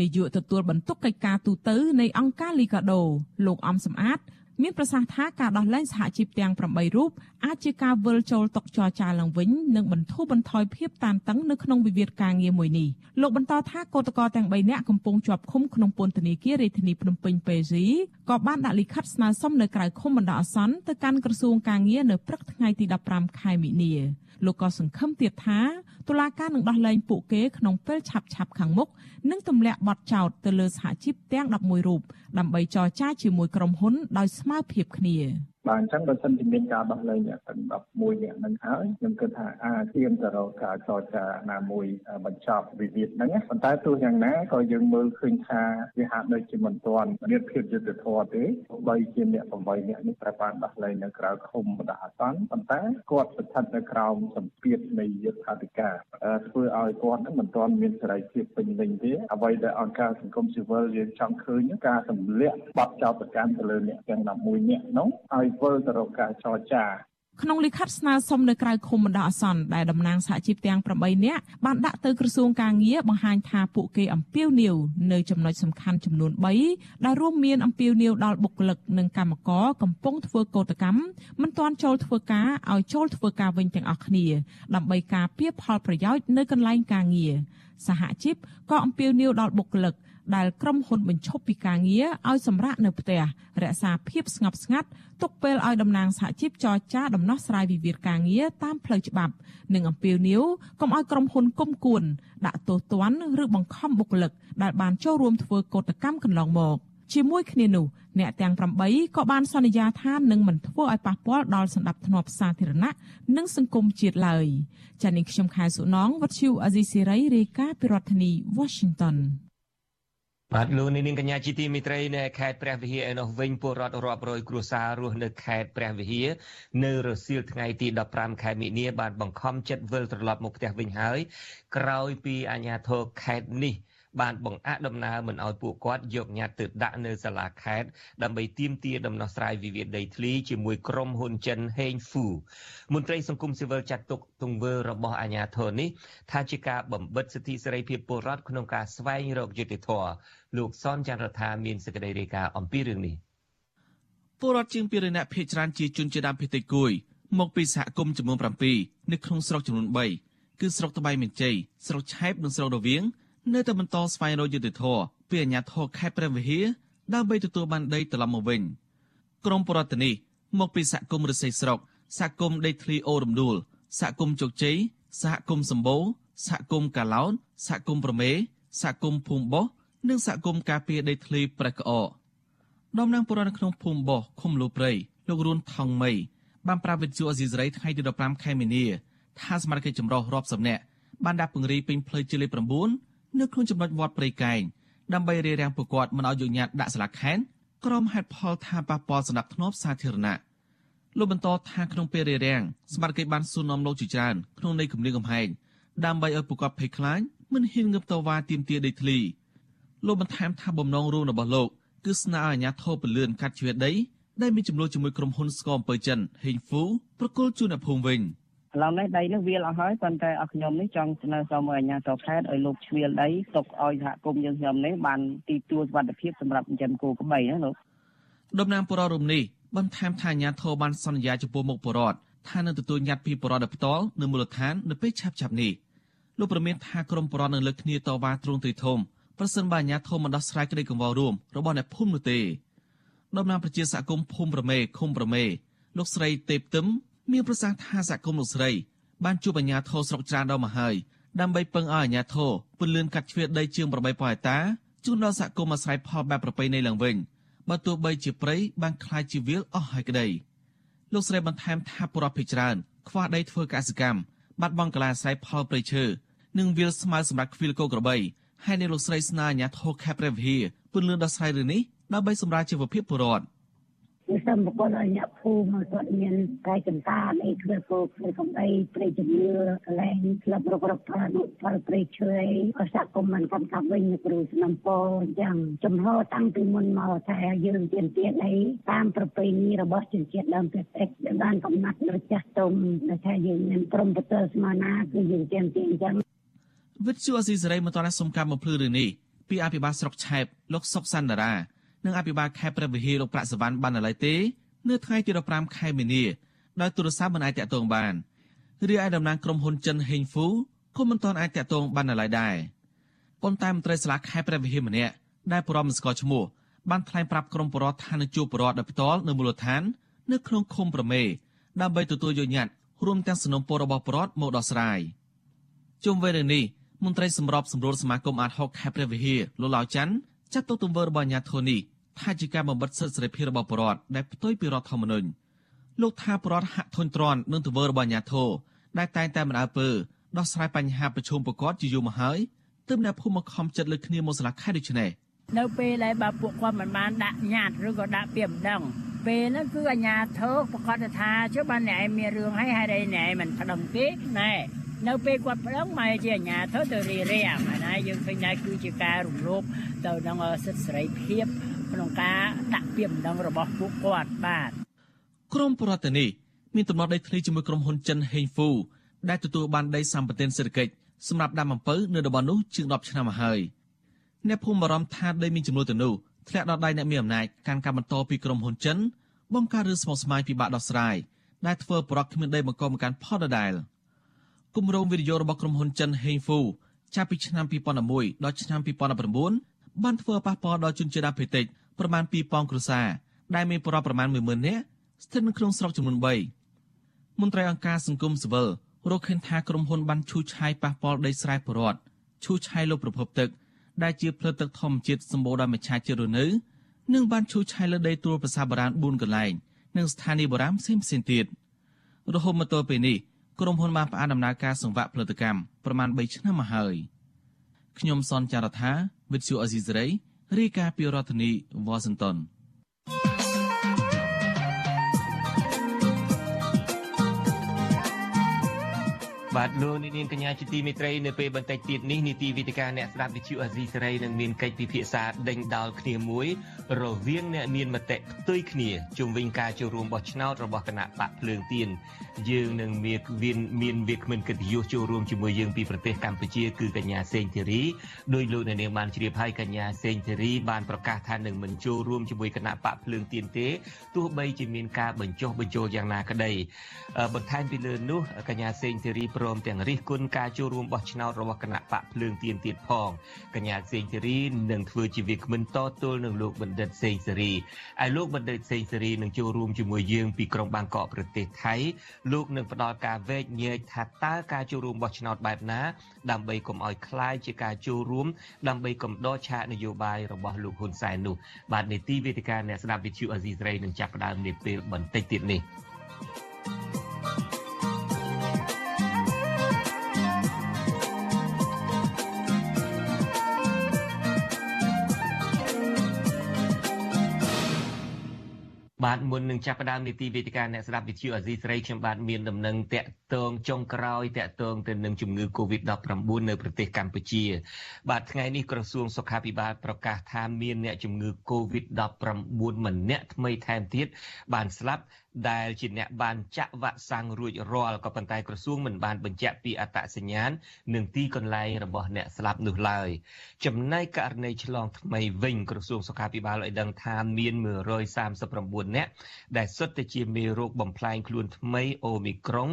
[SPEAKER 9] នាយកទទួលបន្ទុកកិច្ចការទូតនៃអង្គការលីកាដូលោកអំសំអាត មានប្រសាសន៍ថាការដោះលែងសហជីពទាំង8រូបអាចជាការវិលចូលតុចរចាឡើងវិញនិងបន្ធូរបន្ថយភាពតានតឹងនៅក្នុងវិវាទការងារមួយនេះលោកបន្តថាកោតក្រទាំង3នាក់កំពុងជាប់ឃុំក្នុងពន្ធនាគាររាជធានីភ្នំពេញពេស៊ីក៏បានដាក់លិខិតស្នើសុំនៅក្រៅឃុំបណ្ដោះអាសន្នទៅកាន់ក្រសួងការងារនៅព្រឹកថ្ងៃទី15ខែមិនិនាលោកក៏សង្ឃឹមទៀតថាតុលាការនឹងដោះលែងពួកគេក្នុងពេលឆាប់ៗខាងមុខនិងទម្លាក់បទចោទទៅលើសហជីពទាំង11រូបដើម្បីចរចាជាមួយក្រុមហ៊ុនដោយស្មើភាពគ្នា។
[SPEAKER 3] បាទអញ្ចឹងបើសិនជាមានការដោះលែងអ្នកទាំង11នាក់ហ្នឹងហើយខ្ញុំគិតថាអាចឈានទៅរកការចរចាណាមួយបញ្ចប់វិវាទហ្នឹងប៉ុន្តែទោះយ៉ាងណាក៏យើងមើលឃើញថាវាហាក់ដូចជាមិនទាន់មានភាពយុត្តិធម៌ទេបីជាអ្នក8នាក់នេះត្រូវបានដោះលែងនៅក្រៅឃុំបណ្ដោះអាសន្នប៉ុន្តែគាត់ស្ថិតនៅក្រោមសម្ពាធនៃយុទ្ធសាស្ត្រការធ្វើឲ្យគាត់នឹងមិនទាន់មានសេរីភាពពេញលេញទេអ្វីដែលអង្គការសង្គមស៊ីវិលយើងចង់ឃើញការទម្លាក់បទចោទប្រកាន់ទៅលើអ្នកទាំង11នាក់នោះឲ្យវិលទៅរកការចរចា
[SPEAKER 9] ក្នុងលិខិតស្នើសុំនៅក្រៅឃុំបណ្ដោះអាសន្នដែលតំណាងសហជីពទាំង8នាក់បានដាក់ទៅក្រសួងការងារបង្ហាញថាពួកគេអំពាវនាវនៅចំណុចសំខាន់ចំនួន3ដែលរួមមានអំពាវនាវដល់បុគ្គលិកនិងកម្មករកំពុងធ្វើកោតកម្មមិនទាន់ចូលធ្វើការឲ្យចូលធ្វើការវិញទាំងអស់គ្នាដើម្បីការពារផលប្រយោជន៍នៅកន្លែងការងារសហជីពក៏អំពាវនាវដល់បុគ្គលិក ដែលក្រុមហ៊ុនបញ្ឈប់ពីការងារឲ្យសម្រាកនៅផ្ទះរក្សាភាពស្ងប់ស្ងាត់ទុកពេលឲ្យតំណាងសហជីពចរចាដំណោះស្រាយវិវាទការងារតាមផ្លូវច្បាប់ និងអំពាវនាវកុំឲ្យក្រុមហ៊ុនគុំគួនដាក់ទោសទណ្ឌឬបង្ខំបុគ្គលិកដែលបានចូលរួមធ្វើកោតកម្មកន្លងមកជាមួយគ្នានោះអ្នកទាំង8ក៏បានសន្យាថានឹងមិនធ្វើឲ្យប៉ះពាល់ដល់សន្តិភាពសាធារណៈនិងសង្គមជាតិឡើយចា៎នាងខ្ញុំខែសុណងវັດឈូអាស៊ីសេរីរាយការណ៍ពីរដ្ឋធានី Washington
[SPEAKER 1] បាទលោកនាងកញ្ញាជាទីមេត្រីនៅខេត្តព្រះវិហារឯនោះវិញពលរដ្ឋរាប់រយគ្រួសាររស់នៅខេត្តព្រះវិហារនៅរសៀលថ្ងៃទី15ខែមិនិនាបានបង្ខំចិត្តវិលត្រឡប់មកផ្ទះវិញហើយក្រោយពីអាជ្ញាធរខេត្តនេះ បានបង្អាក់ដំណើរមិនឲ្យពួកគាត់យកញត្តិទៅដាក់នៅសាលាខេត្តដើម្បីទាមទារដំណោះស្រាយវិវាទដីធ្លីជាមួយក្រុមហ៊ុនចិនហេងហ្វូមន្ត្រីសង្គមស៊ីវិលចាត់ទុកទង្វើរបស់អាជ្ញាធរនេះថាជាការបំបិទសិទ្ធិសេរីភាពពលរដ្ឋក្នុងការស្វែងរកយុត្តិធម៌លោកសនចន្ទរដ្ឋាមានសេចក្តីរាយការណ៍អំពីរឿងនេះ
[SPEAKER 11] ពលរដ្ឋជាង200នាក់ភៀសច្រើនជាជនជាតិដើមភាគតិចគួយមកពីសហគមន៍ចំនួន7នៅក្នុងស្រុកចំនួន3គឺស្រុកត្បៃមានជ័យស្រុកឆែបនិងស្រុករវៀង នៅតែបន្តស្វែងរកយុត្តិធម៌ពីអាជ្ញាធរខេត្តព្រះវិហារដើម្បីទទួលបានដីត្រឡប់មកវិញក្រមបរដ្ឋនេះមកពីសហគមន៍រិស័យស្រុកសហគមន៍ដីធ្លីអូរំដួលសហគមន៍ជោគជ័យសហគមន៍សម្បូរសហគមន៍កាឡោនសហគមន៍ប្រមេសហគមន៍ភូមិបោះនិងសហគមន៍ការពារដីធ្លីប្រេះក្អកដំណាងពលរដ្ឋនៅក្នុងភូមិបោះឃុំលូព្រៃលោករួនថងមីបានប្រាប់វិទ្យុអេស៊ីសរ៉ៃថ្ងៃទី15ខែមីនាថាសមាជិកចម្រុះរាប់សិបនាក់បានដាក់ពង្រាយពេញផ្លូវជាលេខ9 នៅក្នុងចំណុចវត្តព្រៃកែងដើម្បីរារាំងពួកគាត់មិនឲ្យយកញត្តិដាក់ស្លាកខែនក្រុមហេតុផលថាប៉ះពាល់សណ្ដាប់ធ្នាប់សាធារណៈលោកបន្តថាក្នុងពេលរារាំងសមាជិកបានសួរនាំលោកជាច្រើនក្នុងន័យគម្រាមកំហែងដើម្បីឲ្យពួកគាត់ភ័យខ្លាចមិនហ៊ានងើបតវ៉ាទាមទារដីធ្លីលោកបន្ថែមថាបំណងរួមរបស់លោកគឺស្នើឲ្យអាជ្ញាធរពលឿនកាត់ជ្រឿដីដែលមានចំនួនជាមួយក្រុមហ៊ុនស្គមអំពើចិនហេងហ្វូប្រគល់ជូនអ្នកភូមិវិញ។
[SPEAKER 7] ឥឡូវនេះដីនេះវាលអស់ហើយប៉ុន្តែអស់ខ្ញុំនេះចង់ស្នើសុំឲ្យអាជ្ញាធរខេត្តឲ្យលោកជ្រៀលដីទុកឲ្យសហគមន៍យើងខ្ញុំនេះបានទីទួលសុវត្ថិភាពសម្រាប់ចិញ្ចឹមគោក្របីណាលោក
[SPEAKER 11] ដំណាងបរិរមនេះបន្ថែមថាអាជ្ញាធរបានសន្យាចំពោះមុខបរិរថានឹងទទួលញត្តិពីបរិរដោយផ្ទាល់នៅមូលដ្ឋាននៅពេលឆាប់ឆាប់នេះលោកប្រមានថាក្រមបរិរនឹងលើកគ្នាតវ៉ាទ្រង់ទ្រីធំប្រសិនបើអាជ្ញាធរមិនដោះស្រាយក្តីកង្វល់រួមរបស់អ្នកភូមិនោះទេដំណាងប្រជាសហគមន៍ភូមិប្រមេឃុំប្រមេលោកស្រីទេពទឹម មានប្រសាសន៍ថាសហគមន៍លោកស្រីបានជួបអាជ្ញាធរស្រុកច្រានដល់មកហើយដើម្បីពឹងឲ្យអាជ្ញាធរពន្លឿនកាត់ជ្រៀតដីជាង8ប៉ហិតាជូនដល់សហគមន៍អាស្រ័យផលបែបប្រពៃណីឡើងវិញបើទោះបីជាព្រៃបានคล้ายជាវាលអស់ហើយក្តីលោកស្រីបន្ថែមថាបរិបទច្រើនខ្វះដីធ្វើកសិកម្មបាត់បង់កន្លែងអាស្រ័យផលព្រៃឈើនិងវាលស្មៅសម្រាប់ខ្វៀលគោក្របីហើយនៅលោកស្រីស្នើអាជ្ញាធរខេត្តព្រះវិហារពន្លឿនដោះស្រាយរឿងនេះដើម្បីសម្រាលជីវភាពពលរដ្ឋ
[SPEAKER 12] គឺសូមប្រគល់ឲ្យអ្នកភូមិគាត់មានកាយចំការអីធ្វើគោធ្វើកំដីព្រៃជំនឿកន្លែងក្លឹបរករកផលនោះផលព្រៃឈើអីក៏សហគមន៍មិនកម្មកាប់វិញនៅគ្រូស្នំពោអញ្ចឹងចំហតាំងពីមុនមកថាយើងទៀនទៀនអីតាមប្រពៃណីរបស់ជនជាតិដើមភាគតិចដែលបានកំណត់លើចាស់ទុំដែលថាយើងមានព្រមប្រទល់ស្មារណាគឺយើងទៀនទៀនអញ្ចឹង
[SPEAKER 11] វិទ្យុអស៊ីសេរីមិនទាន់សុំកម្មបំភ្លឺរឿងនេះពីអភិបាលស្រុកឆែបលោកសុកសាន់តារា និងអភិបាលខេត្តព្រះវិហារលោកប្រាក់សវណ្ណបាននៅឡើយទេនៅថ្ងៃទី15ខែមីនាដោយទូរស័ព្ទមិនអាចតាក់ទងបានរីឯតំណាងក្រុមហ៊ុនចិនហេងហ្វូក៏មិនទាន់អាចតាក់ទងបាននៅឡើយដែរប៉ុន្តែមន្ត្រីសាលាខេត្តព្រះវិហារម្នាក់ដែលបរំមិនស្គាល់ឈ្មោះបានថ្លែងប្រាប់ក្រុមបរិវត្តថានឹងជួបបរិវត្តដោយផ្ទាល់នៅមូលដ្ឋាន នៅក្នុងឃុំប្រមេដើម្បីទទួលយកញត្តិរួមទាំងសំណុំពររបស់បរិវត្តមកដោះស្រាយជុំវិញរឿងនេះមន្ត្រីសម្របសម្រួលសមាគមអាត60ខេត្តព្រះវិហារលោកឡាវច័ន្ទ ចាត់ទុកទង្វើរបស់អាញាធរនេះថាជាការបំបិទសិទ្ធិសេរីភាពរបស់ប្រជាពលរដ្ឋដែលផ្ទុយពីរដ្ឋធម្មនុញ្ញលោកថាប្រដ្ឋហាក់ធុញទ្រាន់នឹងទង្វើរបស់អាញាធរដែលតែងតែមិនអើពើដោះស្រាយបញ្ហាប្រឈមប្រកបជាយូរមកហើយទើបអ្នកភូមិមកខំចិត្តលើគ្នាមកស្លាកខែដូចនេះ
[SPEAKER 13] នៅពេលដែលបើពួកគាត់មិនបានដាក់ញត្តិឬក៏ដាក់ពាក្យម្ដងពេលហ្នឹងគឺអាញាធរប្រកាសថាចុះបានអ្នកឯងមានរឿងហើយហេតុអីអ្នកឯងមិនប្តឹងទេណែ នៅពេលគាត់ប្តឹងមកជាអាញាធរទៅរៀបរៀងអាណាយើងឃើញថាគឺជាការរំលោភទៅនឹងសិទ្ធិសេរីភាពក្នុងការដាក់ពាក្យម្ដងរបស់ពួកគាត់បាទ
[SPEAKER 11] ក្រមប្រតិនេះមានទំនាស់ដីធ្លីជាមួយក្រុមហ៊ុនចិនហេងហ្វូដែលទទួលបានដីសម្បត្តិសេដ្ឋកិច្ចសម្រាប់ដាំអំពៅនៅតំបន់នោះជាង10ឆ្នាំមកហើយអ្នកភូមិបារម្ភថាដីមានចំនួនទៅនោះធ្លាក់ដល់ដៃអ្នកមានអំណាចកាន់កាប់បន្តពីក្រុមហ៊ុនចិនបង្កើតរឿងស្មុគស្មាញពិបាកដោះស្រាយដែលធ្វើប្រកគ្មានដីបង្កមកកាន់ផលដដែល គម្រោងវិនិយោគរបស់ក្រុមហ៊ុនចិនហេងហ្វូចាប់ពីឆ្នាំ2011ដល់ឆ្នាំ2019បានធ្វើប៉ះពាល់ដល់ជនជាតិអាហ្វ្រិកប្រមាណ2000គ្រួសារដែលមានប្រមាណប្រមាណ10000នាក់ស្ថិតនៅក្នុងស្រុកចំនួន3មន្ត្រីអង្គការសង្គមស៊ីវិលរកឃើញថាក្រុមហ៊ុនបានឈូសឆាយប៉ះពាល់ដីស្រែពលរដ្ឋឈូសឆាយលើប្រភពទឹក ដែលជាផ្លូវទឹកធម្មជាតិសម្បូរដោយមច្ឆជាតិរនៅនិងបានឈូសឆាយលើដីទួលប្រាសាទបុរាណ4កន្លែងនិងស្ថានីយ៍បុរាណផ្សេងផ្សេងទៀតរហូតមកទល់ពេលនេះ ក្រុមហ៊ុនបានផ្អាកដំណើរការសង្វាក់ផលិតកម្មប្រមាណ3ឆ្នាំមកហើយខ្ញុំសនចាររថាវិទ្យុអេស៊ីសរ៉ៃរាយការណ៍ពីរដ្ឋធានីវ៉ា
[SPEAKER 1] បាទលោកនាងកញ្ញាជាទីមេត្រីនៅពេលបន្តិចទៀតនេះនីតិវិទ្យាអ្នកស្ដាប់វិទ្យុអាស៊ីសេរីនឹងមានកិច្ចពិភាក្សាដេញដោលគ្នាមួយរវាងអ្នកមានមតិផ្ទុយគ្នាជុំវិញការចូលរួមបោះឆ្នោតរបស់គណៈបកភ្លើងទៀនយើងនឹងមានមានវាគ្មិនកិត្តិយសចូលរួមជាមួយយើងពីប្រទេសកម្ពុជាគឺកញ្ញាសេងធីរីដោយលោកនាងបានជ្រាបហើយកញ្ញាសេងធីរីបានប្រកាសថានឹងមិនចូលរួមជាមួយគណៈបកភ្លើងទៀនទេទោះបីជាមានការបញ្ចុះបញ្ចូលយ៉ាងណាក្តីបន្ថែមពីលើនោះកញ្ញាសេងធីរីព្រមទាំងរិះគន់ការចូលរួមបោះឆ្នោតរបស់គណៈបកភ្លើងទៀនទៀតផងកញ្ញាសេងសេរីនឹងធ្វើជាវាគ្មិនតទល់នឹងលោកបណ្ឌិតសេងសេរីហើយលោកបណ្ឌិតសេងសេរីនឹងចូលរួមជាមួយយើងពីក្រុងបាងកកប្រទេសថៃលោកនឹងផ្ដល់ការវែកញែកថាតើការចូលរួមបោះឆ្នោតបែបណាដើម្បីកុំឲ្យคล้ายជាការចូលរួមដើម្បីកំដរឆាកនយោបាយរបស់លោកហ៊ុនសែននោះបាទនីតិវេទិកាអ្នកស្ដាប់វិទ្យុអេស៊ីសរ៉ៃនឹងចាប់ផ្ដើមនាពេលបន្តិចទៀតនេះ thank you បាទមុននឹងចាប់ផ្ដើមនីតិវេទិកាអ្នកស្ដាប់វិទ្យុអាស៊ីសេរីខ្ញុំបាទមានដំណឹងតាក់ទងចុងក្រោយតាក់ទងទៅនឹងជំងឺ Covid-19 នៅប្រទេសកម្ពុជា បាទថ្ងៃនេះក្រសួងសុខាភិបាលប្រកាសថាមានអ្នកជំងឺ Covid-19 ម្នាក់ថ្មីថែមទៀតបានស្លាប់ដែលជាអ្នកបានចាក់វ៉ាក់សាំងរួចរាល់ក៏ប៉ុន្តែក្រសួងមិនបានបញ្ជាក់ពីអត្តសញ្ញាណនិងទីកន្លែងរបស់អ្នកស្លាប់នោះឡើយចំណែកករណីឆ្លងថ្មីវិញក្រសួងសុខាភិបាលឲ្យដឹងថាមាន139អ្នកដែលសុទ្ធតែជាមេរោគបំផ្លាញខ្លួនថ្មីអូមីក្រុង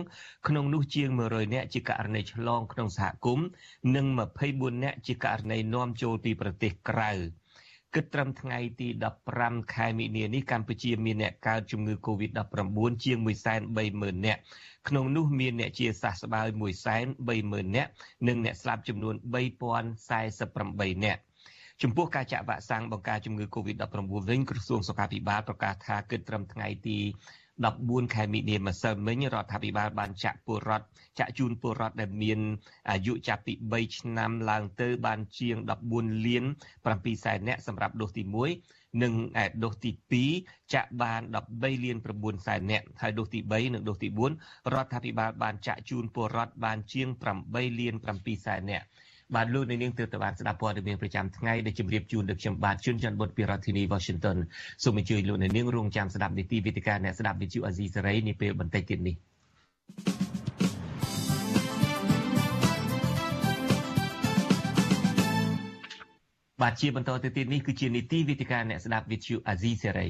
[SPEAKER 1] ក្នុងនោះជាង100អ្នកជាករណីឆ្លងក្នុងសហគមន៍និង24អ្នកជាករណីនាំចូលពីប្រទេសក្រៅ។ គិតត្រឹមថ្ងៃទី15ខែមិនិនានេះកម្ពុជាមានអ្នកកើតជំងឺ Covid-19 ជាង130,000នាក់ក្នុងនោះមានអ្នកជាសះស្បើយ130,000នាក់និងអ្នកស្លាប់ចំនួន3048នាក់ចំពោះការចាក់វ៉ាក់សាំងបង្ការជំងឺ Covid-19 វិញក្រសួងសុខាភិបាលប្រកាសថាគិតត្រឹមថ្ងៃទី 14ខែមិនិនាម្សិលមិញរដ្ឋាភិបាលបានចាក់ពលរដ្ឋចាក់ជូនពលរដ្ឋដែលមានអាយុចាប់ពី3ឆ្នាំឡើងទៅបានជាង14លាន7សែននាក់សម្រាប់ដូសទី1និងដូសទី2ចាក់បាន13លាន9សែននាក់ហើយដូសទី3និងដូសទី4រដ្ឋាភិបាលបានចាក់ជូនពលរដ្ឋបានជាង8លាន7សែននាក់ បាទលោកនាងទើបតែបានស្ដាប់ព័ត៌មានប្រចាំថ្ងៃដែលជម្រាបជូនដល់ខ្ញុំបាទជួនច័ន្ទបុតពីរដ្ឋធានី Washington សូមអញ្ជើញលោកនាងរងចាំស្ដាប់នីតិវិទ្យាអ្នកស្ដាប់វិទ្យុអាស៊ីសេរីនាពេលបន្តិចទៀតនេះបាទជាបន្តទៅទៀតនេះគឺជានីតិវិទ្យាអ្នកស្ដាប់វិទ្យុអាស៊ីសេរី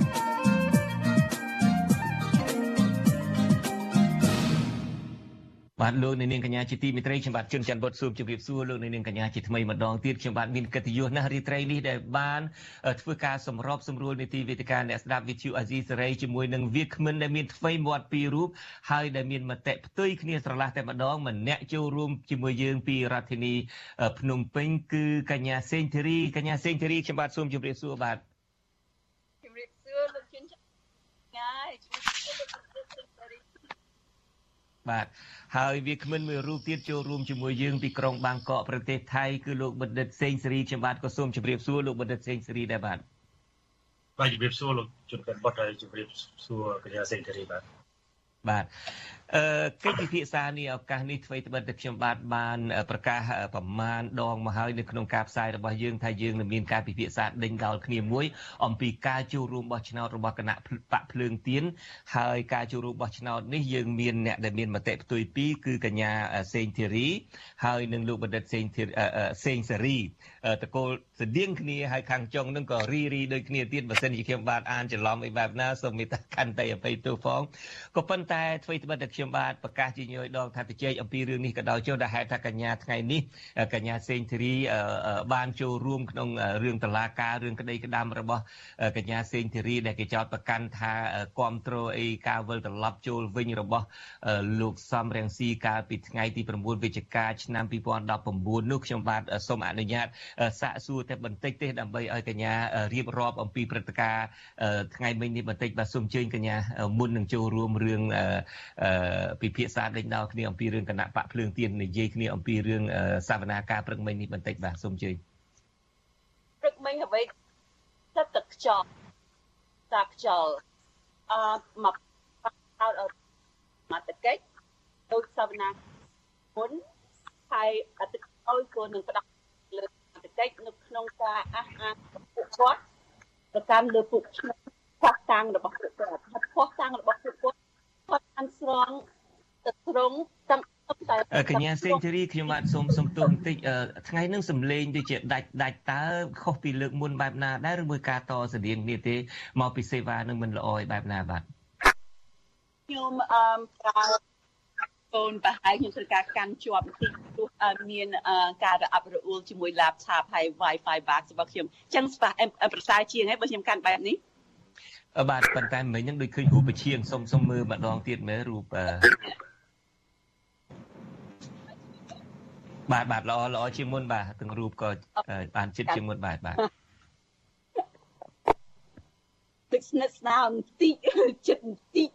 [SPEAKER 1] បាទលោកនាងកញ្ញាជាទីមេត្រីខ្ញុំបាទជួនច័ន្ទបុតស៊ូមជម្រាបសួរលោកនាងកញ្ញាជាថ្មីម្ដងទៀតខ្ញុំបាទមានកិត្តិយសណាស់រាត្រីនេះដែលបានធ្វើការសម្របសម្រួលនីតិវេទិកាអ្នកស្ដាប់វិទ្យុអាស៊ីសេរីជាមួយនឹងវាគ្មិនដែលមានថ្មីមាត់ពីររូបហើយដែលមានមតិផ្ទុយគ្នាស្រឡះតែម្ដងម្នាក់ចូលរួមជាមួយយើងពីរដ្ឋធានីភ្នំពេញគឺកញ្ញាសេងធីរីកញ្ញាសេងធីរីខ្ញុំបាទសូមជម្រាបសួរបាទ
[SPEAKER 14] ជម្រាបសួរលោកជួនច័ន្ទងាយជម្រាបសួរលោក
[SPEAKER 1] បាទ ហើយវាគ្មិនមួយរូបទៀតចូលរួមជាមួយយើងពីក្រុងបាងកកប្រទេសថៃគឺលោកបណ្ឌិតសេងសេរីខ្ញុំបាទក៏សូមជម្រាបសួរលោកបណ្ឌិតសេងសេរីដែរបាទ
[SPEAKER 15] បាទជម្រាបសួរលោកជនកិត្តិបុត្រហើយជម្រាបសួរកញ្ញាសេងសេរីបាទ
[SPEAKER 1] បាទ អឺកិច្ចពិភាក្សានេះឱកាសនេះធ្វើត្បិតតែខ្ញុំបាទបានប្រកាសប្រមាណដងមកហើយនៅក្នុងការផ្សាយរបស់យើងថាយើងនឹងមានការពិភាក្សាដេញដោលគ្នាមួយអំពីការចូលរួមបោះឆ្នោតរបស់គណៈបកភ្លើងទៀនហើយការចូលរួមបោះឆ្នោតនេះយើងមានអ្នកដែលមានមតិផ្ទុយពីរគឺកញ្ញាសេងធីរីហើយនិងលោកបណ្ឌិតសេងសេងសេរីតកូលស្តៀងគ្នាហើយខាងចុងនឹងក៏រីរីដូចគ្នាទៀតបើសិនជាខ្ញុំបាទអានច្រឡំអីបែបណាសូមមេត្តាខន្តីអភ័យទោសផងក៏ប៉ុន្តែធ្វើត្បិតតែខ្ញុំបាទប្រកាសជាញយដងថាទៅជែកអំពីរឿងនេះក៏ដោយចុះដែលហេតុថាកញ្ញាថ្ងៃនេះកញ្ញាសេងធីរីបានចូលរួមក្នុងរឿងតឡាការរឿងក្តីក្តាំរបស់កញ្ញាសេងធីរីដែលគេចោទប្រកាន់ថាគ្រប់គ្រងអីការវិលត្រឡប់ចូលវិញរបស់លោកសំរងស៊ីកាលពីថ្ងៃទី9វិច្ឆិកាឆ្នាំ2019នោះខ្ញុំបាទសូមអនុញ្ញាតសាកសួរតែបន្តិចទេដើម្បីឲ្យកញ្ញារៀបរាប់អំពីព្រឹត្តិការណ៍ថ្ងៃមិញនេះបន្តិចបាទសូមអញ្ជើញកញ្ញាមុននឹងចូលរួមរឿងពិភាក្សាដេញដោលគ្នាអំពីរឿងគណៈបកភ្លើងទៀននិយាយគ្នាអំពីរឿងសវនាការព្រឹកមិញនេះបន្តិចបាទសូមអញ្ជើញ
[SPEAKER 14] ព្រឹកមិញអ្វីទឹកទឹកខ្យល់តាខ្យល់អឺមកអត់អត់មកតកិច្ចដូចសវនាមុនហើយអតិអុយក៏នឹងផ្ដោតលើតកិច្ចនៅក្នុងការអះអាងពួកគាត់ប្រកាន់លើពួកខ្ញុំផ្ោះតាំងរបស់ពួកគាត់ផ្ោះតាំងរបស់ពួកគាត់ គាត់បានស្រង់ទៅត្រង់តាំង
[SPEAKER 1] តែកញ្ញាសេងធីរីខ្ញុំបាទសូមសុំទោសបន្តិចថ្ងៃនឹងសំលេងដូចជាដាច់ដាច់តើខុសពីលើកមុនបែបណាដែរឬមួយការតស្តៀងគ្នាទេមកពីសេវានឹងមិនល្អឯបែបណាបាទ
[SPEAKER 14] ខ្ញុំអឺប្រើកូនប្រហែលខ្ញុំត្រូវការកាន់ជាប់បន្តិចព្រោះមានការរអាប់រអួលជាមួយ laptop ហើយ Wi-Fi box របស់ខ្ញុំអញ្ចឹងស្ប៉ះប្រសើរជាងហើយបើខ្ញុំកាន់បែបនេះ
[SPEAKER 1] បាទប៉ុន្តែមិញហ្នឹងដូចឃើញរូបពឈៀងសុំសុំមើលម្ដងទៀតមើលរូបបាទបាទល្អល្អជាងមុនបាទទាំងរូបក៏បានចិត្តជាងមុនបាទបាទ
[SPEAKER 14] ទឹកស្និទ្ធស្នាលបន្តិចចិត្តបន្តិច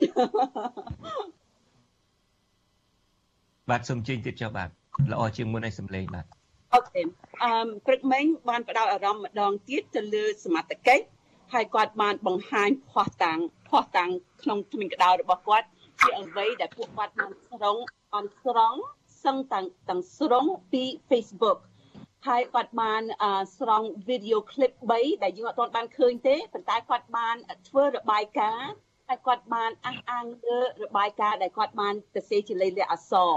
[SPEAKER 1] បាទសូមជើញទៀតចុះបាទល្អជាងមុនឲ្យសំឡេងបាទ
[SPEAKER 14] អូខេអឺព្រឹកមិញបានផ្ដោតអារម្មណ៍ម្ដងទៀតទៅលើសមត្ថកិច្ច ហើយគាត់បានបង្ហាញភ័ស្តុតាងភ័ស្តុតាងក្នុងជំនាញក្តៅរបស់គាត់ជាអ្វីដែលពួកគាត់បានស្រង់បានស្រង់សឹងទាំងទាំងស្រង់ពី Facebook ហើយគាត់បានស្រង់ video clip 3ដែលយើងអត់ទាន់បានឃើញទេប៉ុន្តែគាត់បានធ្វើរបាយការណ៍ហើយគាត់បានអះអាងលើរបាយការណ៍ដែលគាត់បានទៅសេជាលេខលក្ខអក្សរ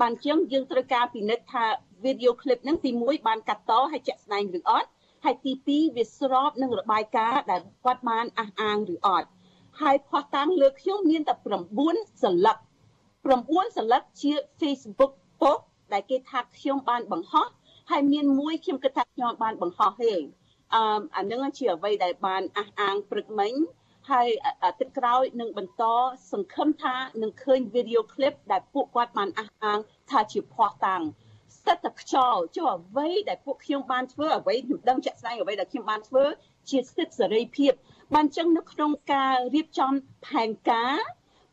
[SPEAKER 14] បានជាងយើងត្រូវការពិនិត្យថា video clip ហ្នឹងទី1បានកាត់តហើយជាក់ស្ដែងឬអត់ ហើយទី2វាស្របនឹងរបាយការណ៍ដែលគាត់បានអះអាងឬអត់ហើយផុសតាំងលើខ្ញុំមានតែ9សន្លឹក9សន្លឹកជា Facebook post ដែលគេថាខ្ញុំបានបង្ហោះហើយមានមួយខ្ញុំគិតថាខ្ញុំបានបង្ហោះទេអឺអានឹងជាអ្វីដែលបានអះអាងព្រឹកមិញហើយទឹកក្រោយនឹងបន្តសង្ឃឹមថានឹងឃើញវីដេអូឃ្លីបដែលពួកគាត់បានអះអាងថាជាភ័ស្តុតាង ស្ទើរតែខ្យល់ចុះអ្វីដែលពួកខ្ញុំបានធ្វើអ្វីខ្ញុំដឹងជាក់ស្ដែងអ្វីដែលខ្ញុំបានធ្វើជាសិទ្ធិសេរីភាពបានចឹងនៅក្នុងការរៀបចំផែនការ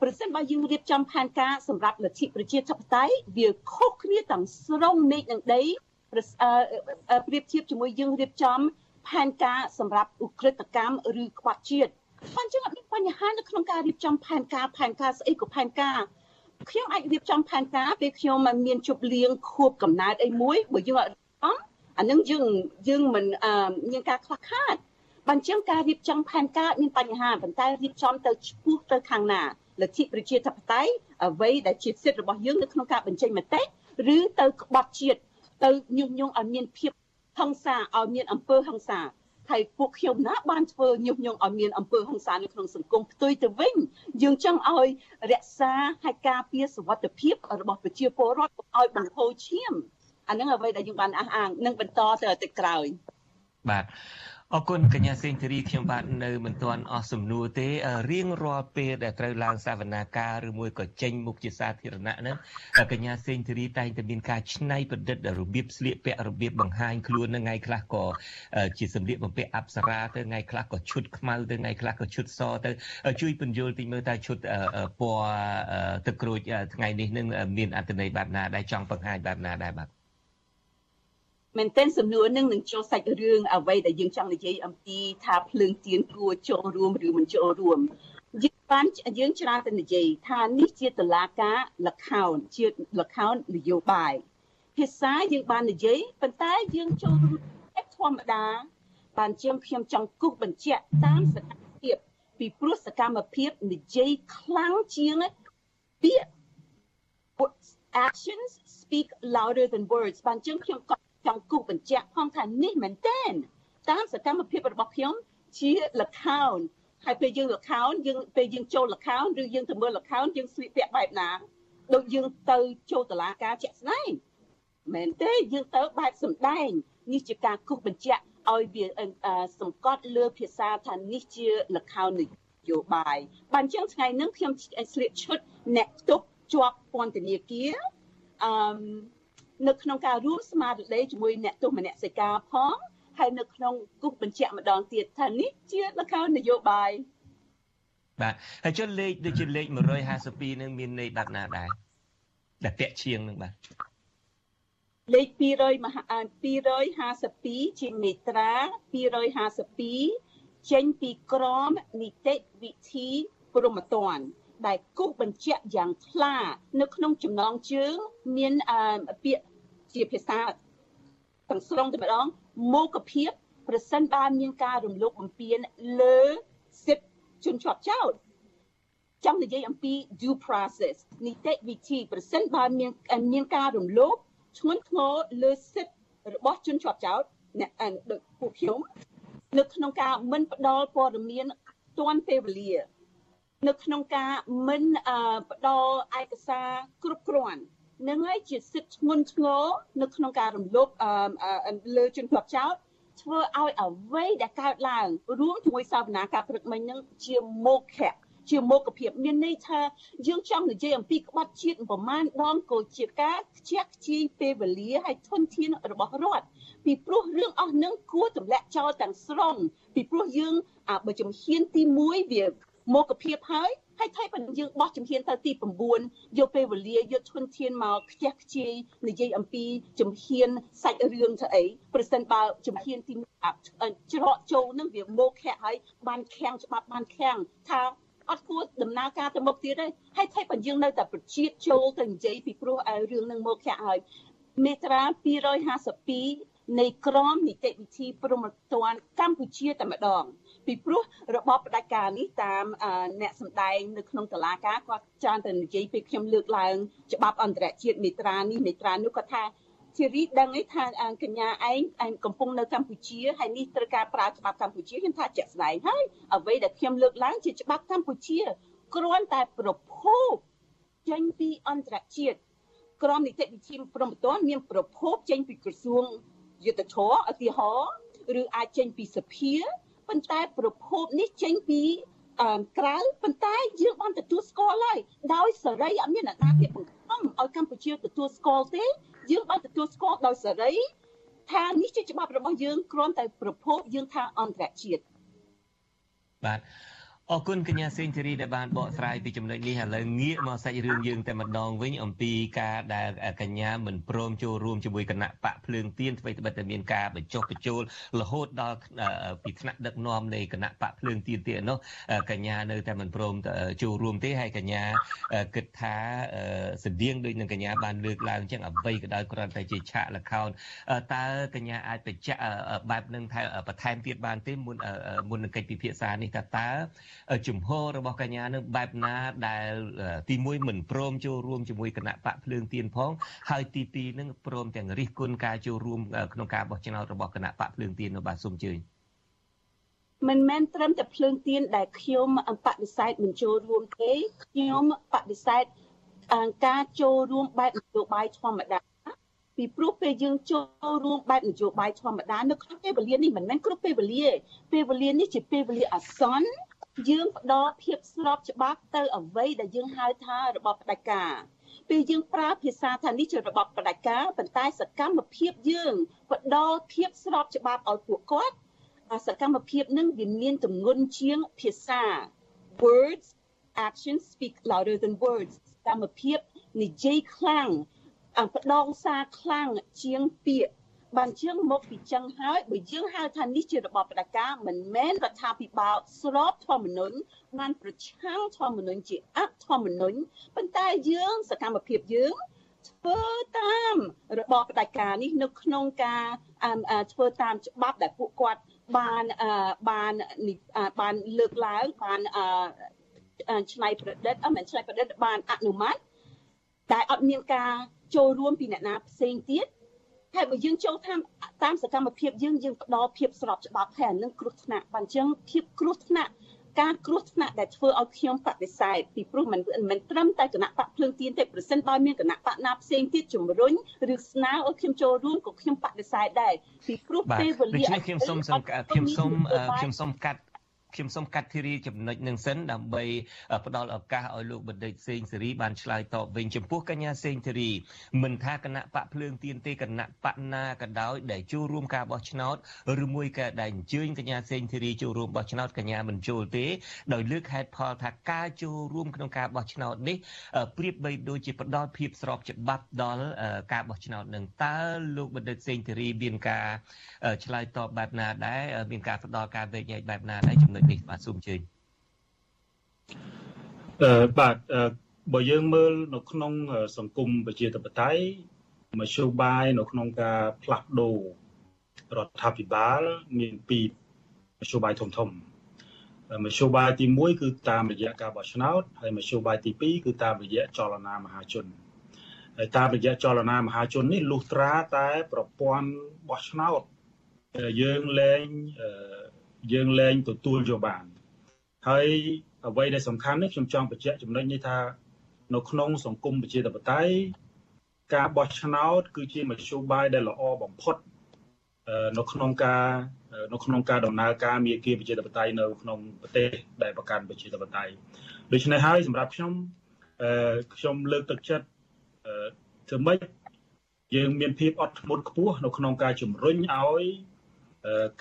[SPEAKER 14] ប្រសិនបើយើងរៀបចំផែនការសម្រាប់លទ្ធិប្រជាធិបតេយ្យវាខុសគ្នាទាំងស្រុងមេឃនិងដីប្រៀបធៀបជាមួយយើងរៀបចំផែនការសម្រាប់ឧក្រិដ្ឋកម្មឬក្បត់ជាតិអញ្ចឹងអត់មានបញ្ហានៅក្នុងការរៀបចំផែនការផែនការស្អីក៏ផែនការ ខ្ញុំអាចរៀបចំផែនការពេលខ្ញុំមានជប់លៀងខួបកំណើតអីមួយបើយើងអត់អានឹងយើងយើងមិនមានការខ្វះខាតបើអញ្ចឹងការរៀបចំផែនការមានបញ្ហាប៉ុន្តែរៀបចំទៅឆ្ពោះទៅខាងណាលទ្ធិប្រជាធិបតេយ្យអ្វីដែលជាសិទ្ធិរបស់យើងនៅក្នុងការបញ្ចេញមតិឬទៅក្បត់ជាតិទៅញុះញង់ឲ្យមានភាពហិង្សាឲ្យមានអំពើហិង្សា ហហើយពួកខ្ញុំណាបានធ្វើញុះញង់ឲ្យមានអំពើហិង្សានៅក្នុងសង្គមផ្ទុយទៅវិញយើងចង់ឲ្យរក្សាហើយការពារសុវត្ថិភាពរបស់ប្រជាពលរដ្ឋឲ្យបង្ហូរឈាមអានឹងអ្វីដែលយើងបានអះអាងនឹងបន្តទៅទៅក្រោយ
[SPEAKER 1] បាទ អរគុណកញ្ញាសេងធីរីខ្ញុំបាទនៅមិនទាន់អស់សំណួរទេរៀងរាល់ពេលដែលត្រូវឡើងសវនាការឬមួយក៏ចេញមុខជាសាធារណៈហ្នឹងកញ្ញាសេងធីរីតែងតែមានការច្នៃប្រឌិតរបៀបស្លៀកពាក់របៀបបង្ហាញខ្លួននៅថ្ងៃខ្លះក៏ជាសម្លៀកបំពាក់អប្សរាទៅថ្ងៃខ្លះក៏ឈុតខ្មៅទៅថ្ងៃខ្លះក៏ឈុតសទៅជួយពន្យល់តិចមើលតើឈុតពណ៌ទឹកក្រូចថ្ងៃនេះនឹងមានអត្ថន័យបែបណាដែលចង់បង្ហាញបែបណាដែរបាទ
[SPEAKER 14] មែនទែនសំណួរនឹងនឹងចូលសាច់រឿងអ្វីដែលយើងចង់និយាយអំពីថាភ្លើងទៀនគួរចូលរួមឬមិនចូលរួមយើងបានយើងច្រើនតែនិយាយថានេះជាតឡាការលខោនជាលខោននយោបាយភាសាយើងបាននិយាយប៉ុន្តែយើងចូលរួមធម្មតាបានជាងខ្ញុំចង់គូសបញ្ជាក់តាមសកម្មភាពពីព្រោះសកម្មភាពនិយាយខ្លាំងជាងពាក្យ actions speak louder than words បានជាងខ្ញុំក៏ ចង់គូបញ្ជាក់ផងថានេះមែនតើតាមសកម្មភាពរបស់ខ្ញុំជាលខោនហើយពេលយើងលខោនយើងពេលយើងចូលលខោនឬយើងទៅមើលលខោនយើងស្លៀកពាក់បែបណាដូចយើងទៅចូលតឡាការជាក់ស្ដែងមែនទេយើងទៅបែបសំដែងនេះជាការគូបញ្ជាក់ឲ្យវាសង្កត់លើភាសាថានេះជាលខោននយោបាយបានចឹងថ្ងៃនេះខ្ញុំស្លៀកឈុតអ្នកផ្ទុកជាប់ពន្ធនាគារអឺ នៅក្នុងការរួមស្មារតីជាមួយអ្នកទស្សនមនសិការផងហើយនៅក្នុងគូសបញ្ជាក់ម្ដងទៀតថានេះជាលខោននយោបាយ
[SPEAKER 1] បាទហើយចុះលេខដូចជាលេខ152នឹងមានន័យបែបណាដែរដែលពាក់ឈៀងនឹងបាទ
[SPEAKER 14] លេខ200មហា252ជាមេត្រា252ចេញពីក្រមនីតិវិធីព្រហ្មទណ្ឌដែលគូសបញ្ជាក់យ៉ាងថ្លា នៅក្នុងចំណងជើងមានពាក្យ ជាភាសាទាំងស្រុងតែម្ដងមកភាពប្រសិនបើមានការរំលោភបំពានលើសិទ្ធិជនជាប់ចោតចង់និយាយអំពី due process នីតិវិធីប្រសិនបើមានមានការរំលោភធ្ងន់ធ្ងរលើសិទ្ធិរបស់ជនជាប់ចោតអ្នកដូចពួកខ្ញុំនៅក្នុងការមិនផ្ដល់ព័ត៌មានទាន់ពេលវេលានៅក្នុងការមិនផ្ដល់ឯកសារគ្រប់គ្រាន់ នឹងហើយជាសិទ្ធិធ្ងន់ធ្ងរនៅក្នុងការរំលោភលើជនជាប់ចោតធ្វើឲ្យអ្វីដែលកើតឡើងរួមជាមួយសាវនាការព្រឹកមិញនឹងជាមុខៈជាមុខភាពមានន័យថាយើងចង់និយាយអំពីក្បត់ជាតិប្រមាណដងក៏ជាការខ្ជះខ្ជាយពេលវេលាហើយធនធានរបស់រដ្ឋពីព្រោះរឿងអស់នឹងគួរទម្លាក់ចោលទាំងស្រុងពីព្រោះយើងបើជំហានទី1វា មុខភាពហើយហើយថៃបើយើងបោះជំហានទៅទី9យកពេលវេលាយកឈុនធានមកខ្ជះខ្ជាយនិយាយអំពីជំហានសាច់រឿងទៅអីប្រសិនបើជំហានទីច្រកចូលនឹងវាមកខែហើយបានខាំងច្បាប់បានខាំងថាអត់គួរដំណើរការទៅមុខទៀតទេហើយថៃបើយើងនៅតែប្រជាចូលទៅនិយាយពីព្រោះរឿងនឹងមកខាក់ហើយមេត្រា252នៃក្រមនីតិវិធីព្រហ្មទណ្ឌកម្ពុជាតែម្ដង ពីព្រោះរបបផ្ដាច់ការនេះតាមអ្នកសម្ដែងនៅក្នុងតឡាការគាត់ច្រើនតែនិយាយពេលខ្ញុំលើកឡើងច្បាប់អន្តរជាតិមេត្រានេះមេត្រានោះគាត់ថាជារីដឹងឯថាកញ្ញាឯងឯងកំពុងនៅកម្ពុជាហើយនេះត្រូវការប្រើច្បាប់កម្ពុជាខ្ញុំថាជាក់ស្ដែងហើយអ្វីដែលខ្ញុំលើកឡើងជាច្បាប់កម្ពុជាគ្រាន់តែប្រភពចេញពីអន្តរជាតិក្រមនីតិវិធីព្រមត្តមានប្រភពចេញពីក្រសួងយុទ្ធភ័ពឧទាហរណ៍ឬអាចចេញពីសភា ប៉ុន្តែប្រភពនេះចេញពីក្រៅប៉ុន្តែយើងបានទទួលស្គាល់ហើយដោយសេរីអត់មានអ្នកណាទៀតបង្ខំឲ្យកម្ពុជាទទួលស្គាល់ទេយើងបានទទួលស្គាល់ដោយសេរីថានេះជាច្បាប់របស់យើងគ្រាន់តែប្រភពយើងថាអន្តរជាតិ
[SPEAKER 1] បាទ អរគុណកញ្ញាសេងធីរីដែលបានបកស្រាយពីចំណុចនេះឥឡូវងាកមកសាច់រឿងយើងតែម្ដងវិញអំពីការដែលកញ្ញាមិនព្រមចូលរួមជាមួយគណៈបកភ្លើងទៀនអ្វីត្បិតតែមានការបញ្ចុះបញ្ចូលរហូតដល់ពីថ្នាក់ដឹកនាំនៃគណៈបកភ្លើងទៀនទៀតនោះកញ្ញានៅតែមិនព្រមចូលរួមទេហើយកញ្ញាគិតថាស្តៀងដូចនឹងកញ្ញាបានលើកឡើងចឹងអ្វីក៏ដោយគ្រាន់តែជាឆាកលខោនតើកញ្ញាអាចបញ្ជាក់បែបនឹងថាបន្ថែមទៀតបានទេមុនមុននឹងកិច្ចពិភាក្សានេះតើតើជំហររបស់កញ្ញានឹងបែបណាដែលទី1មិនព្រមចូលរួមជាមួយគណៈបកភ្លើងទៀនផង ហើយទី2នឹងព្រមទាំងរិះគន់ការចូលរួមក្នុងការបោះឆ្នោតរបស់គណៈបកភ្លើងទៀននៅបាទសូមអញ្ជើញ
[SPEAKER 14] មិនមែនត្រឹមតែភ្លើងទៀនដែលខ្ញុំបដិសេធមិនចូលរួមទេខ្ញុំបដិសេធការចូលរួមបែបនយោបាយធម្មតាពីព្រោះពេលយើងចូលរួមបែបនយោបាយធម្មតានៅក្នុងពេលវេលានេះមិនមែនគ្រប់ពេលវេលាពេលវេលានេះជាពេលវេលាអាសន្ន យើងផ្ដល់ភាពស្របច្បាប់ទៅអ្វីដែលយើងហៅថារបបផ្ដាច់ការពេលយើងប្រើភាសាថានេះជារបបផ្ដាច់ការប៉ុន្តែសកម្មភាពយើងផ្ដល់ភាពស្របច្បាប់ឲ្យពួកគាត់សកម្មភាពនឹងវាមានទម្ងន់ជាងភាសា words actions speak louder than words សកម្មភាពនិយាយខ្លាំងផ្ដងសារខ្លាំងជាងពាក្យ បានជាងមកពីចឹងហើយបើយើងហៅថានេះជារបបផ្ដាច់ការមិនមែនរដ្ឋាភិបាលស្របធម្មនុញ្ញបានប្រឆាំងធម្មនុញ្ញជាអធម្មនុញ្ញប៉ុន្តែយើងសកម្មភាពយើងធ្វើតាមរបបផ្ដាច់ការនេះនៅក្នុងការធ្វើតាមច្បាប់ដែលពួកគាត់បានបានបានលើកឡើងបានឆ្នៃប្រឌិតអមិនឆ្នៃប្រឌិតបានអនុម័តតែអត់មានការចូលរួមពីអ្នកណាផ្សេងទៀត ហើយបើយើងចូលតាមតាមសកម្មភាពយើងយើងផ្ដល់ភាពស្របច្បាប់ហើយអានឹងគ្រោះថ្នាក់បានចឹងភាពគ្រោះថ្នាក់ការគ្រោះថ្នាក់ដែលធ្វើឲ្យខ្ញុំបដិសេធពីព្រោះមិនមិនត្រឹមតែគណៈបកភ្លើងទៀនទេប្រសិនបើមានគណៈបកណាផ្សេងទៀតជំរុញឬស្នើឲ្យខ្ញុំចូលរួមក៏ខ្ញុំបដិសេធដែរពីព្រោះពេលវេលា
[SPEAKER 1] ខ្ញុំសូមខ្ញុំសូមខ្ញុំសូមកាត់ ខ្ញុំសូមកាត់ធារីចំណុចនឹងសិនដើម្បីផ្ដល់ឱកាសឲ្យលោកបណ្ឌិតសេងសេរីបានឆ្លើយតបវិញចំពោះកញ្ញាសេងសេរីមិនថាគណៈបកភ្លើងទៀនទេគណៈបកណាក៏ដោយដែលចូលរួមការបោះឆ្នោតឬមួយក៏ដែលអញ្ជើញកញ្ញាសេងសេរីចូលរួមបោះឆ្នោតកញ្ញាមិនចូលទេដោយលើកហេតុផលថាការចូលរួមក្នុងការបោះឆ្នោតនេះប្រៀបបីដូចជាផ្ដល់ភាពស្របច្បាប់ដល់ការបោះឆ្នោតនឹងតើលោកបណ្ឌិតសេងសេរីមានការឆ្លើយតបបែបណាដែរមានការផ្ដល់ការវែកញែកបែបណាដែរចំណុចនេះបាទសូមអញ្ជើញ
[SPEAKER 15] អឺបាទបើយើងមើលនៅក្នុង សង្គមប្រជាធិបតេយ្យមធ្យោបាយនៅក្នុងការផ្លាស់ប្ដូររដ្ឋាភិបាលមានពីរមធ្យោបាយធំធំមធ្យោបាយទី1គឺតាមរយៈការបោះឆ្នោតហើយមធ្យោបាយទី2គឺតាមរយៈចលនាមហាជនហើយតាមរយៈចលនាមហាជននេះលុះត្រាតែប្រព័ន្ធបោះឆ្នោតយើងលែង យើងលែងទទួលយកបានហើយអ្វីដែលសំខាន់នេះខ្ញុំចង់បញ្ជាក់ចំណុចនេះថា នៅក្នុងសង្គមប្រជាធិបតេយ្យការបោះឆ្នោត គឺជាមធ្យោបាយដែលល្អបំផុតនៅក្នុងការនៅក្នុងការដំណើរការមាគ៌ាប្រជាធិបតេយ្យនៅក្នុងប្រទេសដែលប្រកាន់ប្រជាធិបតេយ្យដូច្នេះហើយសម្រាប់ខ្ញុំខ្ញុំលើកទឹកចិត្តធ្វើម៉េចយើងមានភាពអត់ធ្មត់ខ្ពស់នៅក្នុងការជំរុញឲ្យ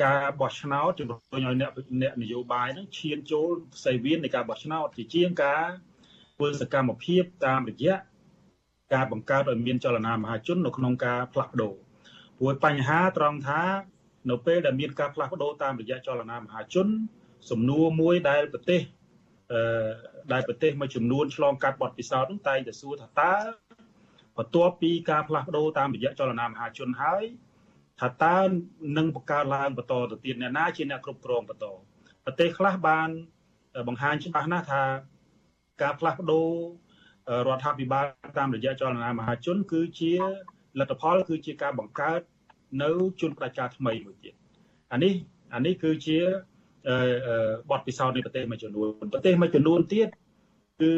[SPEAKER 15] ការបោះឆ្នោតជំរុញឲ្យអ្នកអ្នកនយោបាយហ្នឹងឈានចូលផ្សេងវៀននៃការបោះឆ្នោតជាជាងការធ្វើសកម្មភាពតាមរយៈការបង្កើតឲ្យមានចលនាមហាជននៅក្នុងការផ្លាស់ប្ដូរព្រោះបញ្ហាត្រង់ថានៅពេលដែលមានការផ្លាស់ប្ដូរតាមរយៈចលនាមហាជន សំណួរមួយដែលប្រទេសអឺដែលប្រទេសមួយចំនួនឆ្លងកាត់បទពិសោធន៍នោះតែងតែសួរថាតើបន្ទាប់ពីការផ្លាស់ប្ដូរតាមរយៈចលនាមហាជនហើយ ថាតើនឹងបង្កើតឡើងបន្តទៅទៀតអ្នកណាជាអ្នកគ្រប់គ្រងបន្តប្រទេសខ្លះបានបង្ហាញច្បាស់ណាស់ថាការផ្លាស់ប្ដូររដ្ឋាភិបាលតាមរយៈចលនាមហាជន គឺជាលទ្ធផល គឺជាការបង្កើតនៅជនផ្ដាច់ការថ្មីមួយទៀតអានេះអានេះគឺជាបទពិសោធន៍នៃប្រទេសមួយចំនួនប្រទេសមួយចំនួនទៀតគឺ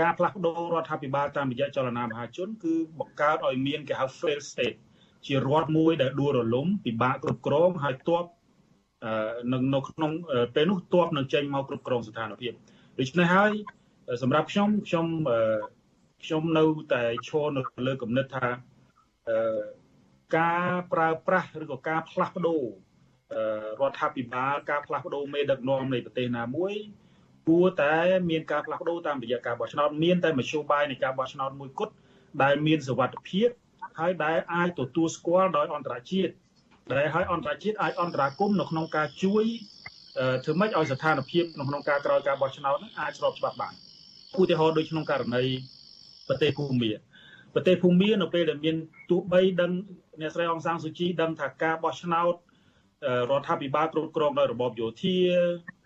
[SPEAKER 15] ការផ្លាស់ប្ដូររដ្ឋាភិបាលតាមរយៈចលនាមហាជន គឺបង្កើតឲ្យមានគេហៅ fail state ជារដ្ឋមួយដែលដួលរលំពិបាកគ្រប់គ្រងហើយទ័ពនៅនៅក្នុងពេលនោះទ័ពនឹងចេញមកគ្រប់គ្រងស្ថានភាពដូច្នេះហើយសម្រាប់ខ្ញុំខ្ញុំខ្ញុំនៅតែឈរនៅលើគំនិតថាការប្រើប្រាស់ឬក៏ការផ្លាស់ប្ដូររដ្ឋាភិបាលការផ្លាស់ប្ដូរមេដឹកនាំនៃប្រទេសណាមួយគួរតែមានការផ្លាស់ប្ដូរតាមរយៈការបោះឆ្នោតមានតែមធ្យោបាយនៃការបោះឆ្នោតមួយគត់ដែលមានសវត្ថភាព ហើយដែលអាចទទួលស្គាល់ដោយអន្តរជាតិដែលឲ្យអន្តរជាតិអាចអន្តរាគមនៅក្នុងការជួយធ្វើម៉េចឲ្យស្ថានភាពក្នុងការក្រោយការបោះឆ្នោតនឹងអាចស្របច្បាប់បានឧទាហរណ៍ដូចក្នុងករណីប្រទេសភូមាប្រទេសភូមានៅពេលដែលមានទោះបីដឹងអ្នកស្រីអង្សាំងស៊ូជីដឹងថាការបោះឆ្នោតរដ្ឋាភិបាលគ្រប់គ្រងដោយរបបយោធា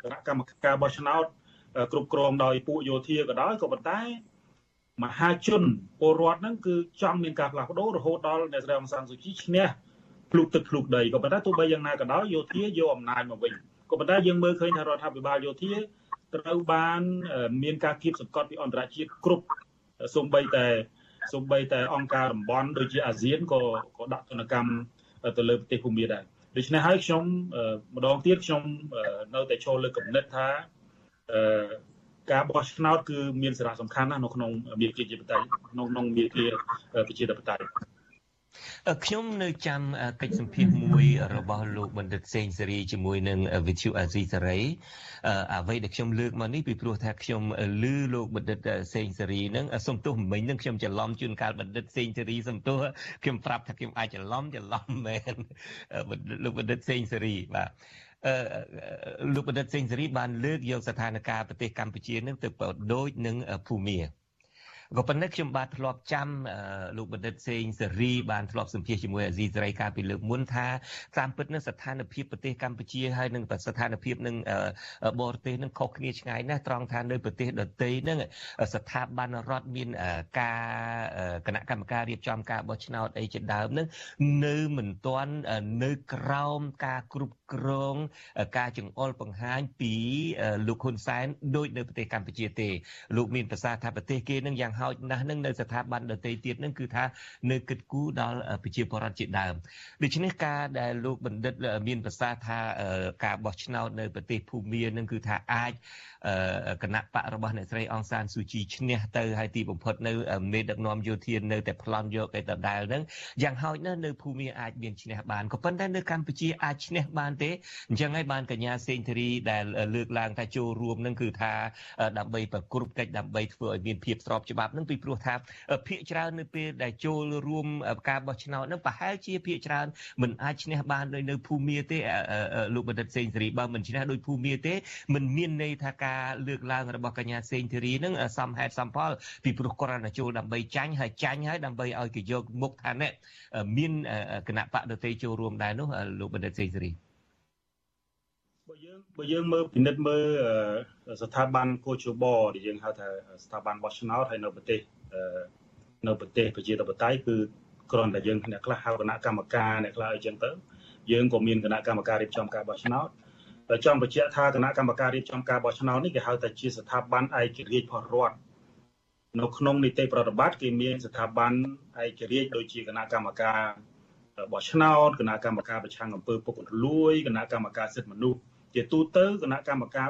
[SPEAKER 15] គណៈកម្មការបោះឆ្នោតគ្រប់គ្រងដោយពួកយោធាក៏ដោយក៏ប៉ុន្តែ មហាជនពលរដ្ឋហ្នឹងគឺចង់មានការផ្លាស់ប្ដូររហូតដល់អ្នកស្រីអង្សានស៊ូជីឈ្នះភ្លុកទឹកភ្លុកដីក៏ប៉ុន្តែទោះបីយ៉ាងណាក៏ដោយយោធាយកអំណាចមកវិញក៏ប៉ុន្តែយើងមើលឃើញថារដ្ឋាភិបាលយោធាត្រូវបានមានការគៀបសង្កត់ពីអន្តរជាតិគ្រប់សូម្បីតែសូម្បីតែអង្គការតំបន់ដូចជាអាស៊ានក៏ក៏ដាក់ទណ្ឌកម្មទៅលើប្រទេសភូមាដែរដូច្នេះហើយខ្ញុំម្ដងទៀតខ្ញុំនៅតែចូលលើគំនិតថា ការបោះឆ្នោតគឺមានសារៈសំខាន់ណាស់នៅក្នុងមាគ៌ាប្រជាធិបតេយ្យក្នុងក្នុងមាគ៌ាប្រជាធិបតេយ្យ
[SPEAKER 1] ខ្ញុំនៅចាំកិច្ចសម្ភាសមួយរបស់លោកបណ្ឌិតសេងសេរីជាមួយនឹងវិទ្យុអាស៊ីសេរីអ្វីដែលខ្ញុំលើកមកនេះពីព្រោះថាខ្ញុំឮលោកបណ្ឌិតសេងសេរីនឹងសំទោសមិញនឹងខ្ញុំច្រឡំជួនកាលបណ្ឌិតសេងសេរីសំទោសខ្ញុំប្រាប់ថាខ្ញុំអាចច្រឡំច្រឡំមែនលោកបណ្ឌិតសេងសេរីបាទអឺ លោកបណ្ឌិតសេងសេរីបានលើកយកស្ថានភាពប្រទេសកម្ពុជានឹងទៅបដូចនឹងភូមា ក៏ប៉ុន្តែខ្ញុំបាទធ្លាប់ចាំលោកបណ្ឌិតសេងសេរីបានធ្លាប់សម្ភាសជាមួយអាស៊ីសេរីកាលពីលើកមុនថាតាមពិតនឹងស្ថានភាពប្រទេសកម្ពុជាហើយនឹងស្ថានភាពនឹងបរទេសនឹងខុសគ្នាឆ្ងាយណាស់ត្រង់ថានៅប្រទេសដទៃនឹងស្ថាប័នរដ្ឋមានការគណៈកម្មការរៀបចំការបោះឆ្នោតអីជាដើមនឹងនៅមិនទាន់នៅក្រោមការគ្រប់គ្រងការចង្អុលបង្ហាញពីលោកហ៊ុនសែនដូចនៅប្រទេសកម្ពុជាទេលោកមានប្រសាសន៍ថាប្រទេសគេនឹងយ៉ាងហោចណាស់នឹងនៅស្ថាប័នដទៃទៀតនឹងគឺថានៅគិតគូរដល់ប្រជាពលរដ្ឋជាដើមដូច្នេះការដែលលោកបណ្ឌិតមានប្រសាសន៍ថាការបោះឆ្នោតនៅប្រទេសភូមានឹងគឺថាអាចគណៈបករបស់អ្នកស្រីអងសានស៊ូជីឈ្នះទៅហើយទីបំផុតនៅមេដឹកនាំយោធានៅតែប្លន់យកឯដដែលហ្នឹងយ៉ាងហោចណាស់នៅភូមិអាចមានឈ្នះបានក៏ប៉ុន្តែនៅកម្ពុជាអាចឈ្នះបានទេអញ្ចឹងហើយបានកញ្ញាសេងធារីដែលលើកឡើងថាចូលរួមនឹងគឺថាដើម្បីប្រគ្រប់កិច្ចដើម្បីធ្វើឲ្យមានភាពស្របច្បាប់នឹងពីព្រោះថាភាកច្រើននៅពេលដែលចូលរួមការបោះឆ្នោតនឹងប្រហែលជាភាកច្រើនមិនអាចឈ្នះបានដោយនៅភូមិទេលោកបណ្ឌិតសេងធារីបើមិនឈ្នះដោយភូមិទេមិនមានន័យថាការការលើកឡើងរបស់កញ្ញាសេងធីរីនឹងសំហេតុសំផលពីព្រោះគាត់រចូលដើម្បីចាញ់ហើយចាញ់ហើយដើម្បីឲ្យគេយកមុខឋានៈមានគណៈបកដទៃចូលរួមដែរនោះលោកបណ្ឌិតសេងធីរី
[SPEAKER 15] បើយើងបើយើងមើលពិនិត្យមើលស្ថាប័នកោជបដែលយើងហៅថាស្ថាប័នបោះឆ្នោតហើយនៅប្រទេសនៅប្រទេសប្រជាធិបតេយ្យគឺគ្រាន់តែយើងអ្នកខ្លះហៅគណៈកម្មការអ្នកខ្លះអីចឹងទៅយើងក៏មានគណៈកម្មការរៀបចំការបោះឆ្នោតចង់បញ្ជាក់ថាគណៈកម្មការរៀបចំការបោះឆ្នោតនេះគេហៅថាជាស្ថាប័នឯករាជ្យផលរដ្ឋនៅក្នុងនីតិប្រតិបត្តិគេមានស្ថាប័នឯករាជ្យដូចជាគណៈកម្មការបោះឆ្នោតគណៈកម្មការប្រឆាំងអំពើពុករលួយគណៈកម្មការសិទ្ធិមនុស្ស ជាទូទៅគណៈកម្មការ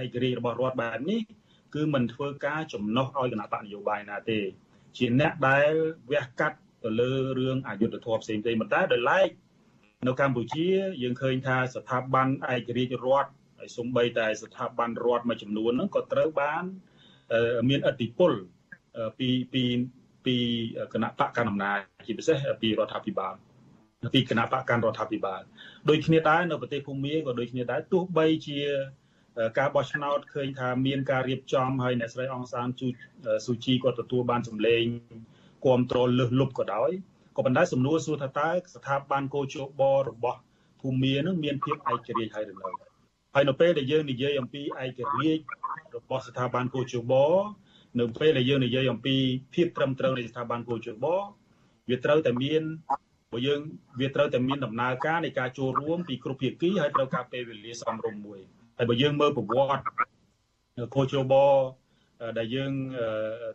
[SPEAKER 15] ឯករាជ្យរបស់រដ្ឋបែបនេះគឺមិនធ្វើការចំណុះឲ្យគណៈបកនយោបាយណាទេ ជាអ្នកដែលវះកាត់ទៅលើរឿងអយុត្តិធម៌ផ្សេងៗប៉ុន្តែដោយឡែកនៅកម្ពុជាយើងឃើញថាស្ថាប័នឯករាជ្យរដ្ឋហើយសូម្បីតែស្ថាប័នរដ្ឋមួយចំនួនហ្នឹងក៏ត្រូវបានមានអធិបុលពីពីពីគណៈបកកណ្ដាលអំណាចជាពិសេសពីរដ្ឋាភិបាល ពីគណៈបកកាន់រដ្ឋាភិបាលដូចគ្នាដែរនៅប្រទេសភូមាក៏ដូចគ្នាដែរទោះបីជាការបោះឆ្នោតឃើញថាមានការរៀបចំហើយអ្នកស្រីអងសានស៊ូជីគាត់ទទួលបានសម្លេងគ្រប់គ្រងលើសលប់ក៏ដោយក៏ប៉ុន្តែសំណួរសួរថាតើស្ថាប័នកោជបរបស់ភូមានឹងមានភាពឯករាជ្យហើយឬនៅហើយនៅពេលដែលយើងនិយាយអំពីឯករាជ្យរបស់ស្ថាប័នកោជបនៅពេលដែលយើងនិយាយអំពីភាពត្រឹមត្រូវនៃស្ថាប័នកោជបវាត្រូវតែមាន បើយើងវាត្រូវតែមានដំណើរការនៃការចូលរួមពីគ្រប់ភាគីហើយត្រូវការពេលវេលាសមរម្យមួយហើយបើយើងមើលប្រវត្តិកោជបដែលយើង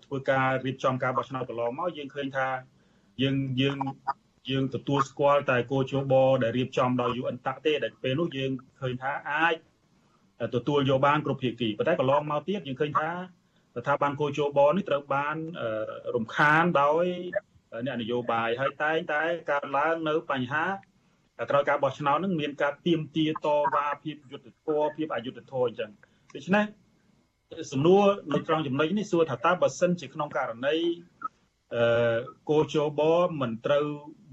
[SPEAKER 15] ធ្វើការរៀបចំការបោះឆ្នោតកន្លងមកយើងឃើញថាយើងយើងយើងទទួលស្គាល់តែគោជបដែលរៀបចំដោយ UN តាក់ទេដែលពេលនោះយើងឃើញថាអាចទទួលយកបានគ្រប់ភាគីប៉ុន្តែកន្លងមកទៀតយើងឃើញថាស្ថាប័នគោជបនេះត្រូវបានរំខានដោយ អ្នកនយោបាយហើយតែងតែកើតឡើងនៅបញ្ហាក្រោយការបោះឆ្នោតនឹងមានការទៀមទាតវ៉ាភាពយុត្តិធម៌ភាពអយុត្តិធម៌អញ្ចឹងដូច្នេះសំណួរនៅត្រង់ចំណុចនេះសួរថាតើបើសិនជាក្នុងករណីអឺគោជបមិនត្រូវ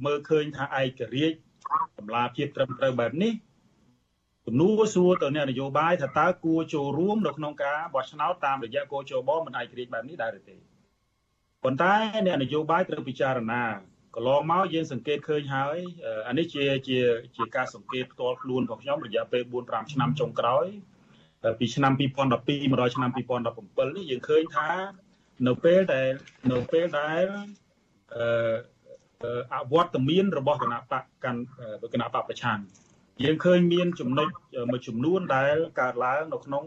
[SPEAKER 15] មើលឃើញថាឯករាជ្យតម្លាភាពត្រឹមត្រូវបែបនេះទំនួសួរទៅអ្នកនយោបាយថាតើគួរចូលរួមនៅក្នុងការបោះឆ្នោតតាមរយៈគោជបមិនឯករាជ្យបែបនេះដែរឬទេ ប៉ុន្តែអ្នកនយោបាយត្រូវពិចារណាកន្លងមកយើងសង្កេតឃើញហើយអានេះជាជាជាការសង្កេតផ្ទាល់ខ្លួនរបស់ខ្ញុំរយៈពេល4 5ឆ្នាំចុងក្រោយពីឆ្នាំ2012មកដល់ឆ្នាំ2017នេះយើងឃើញថានៅពេលដែលនៅពេលដែលអឺអវត្តមានរបស់គណៈបកកាន់គណៈបកប្រឆាំងយើងឃើញមានចំណុចមួយចំនួនដែលកើតឡើងនៅក្នុង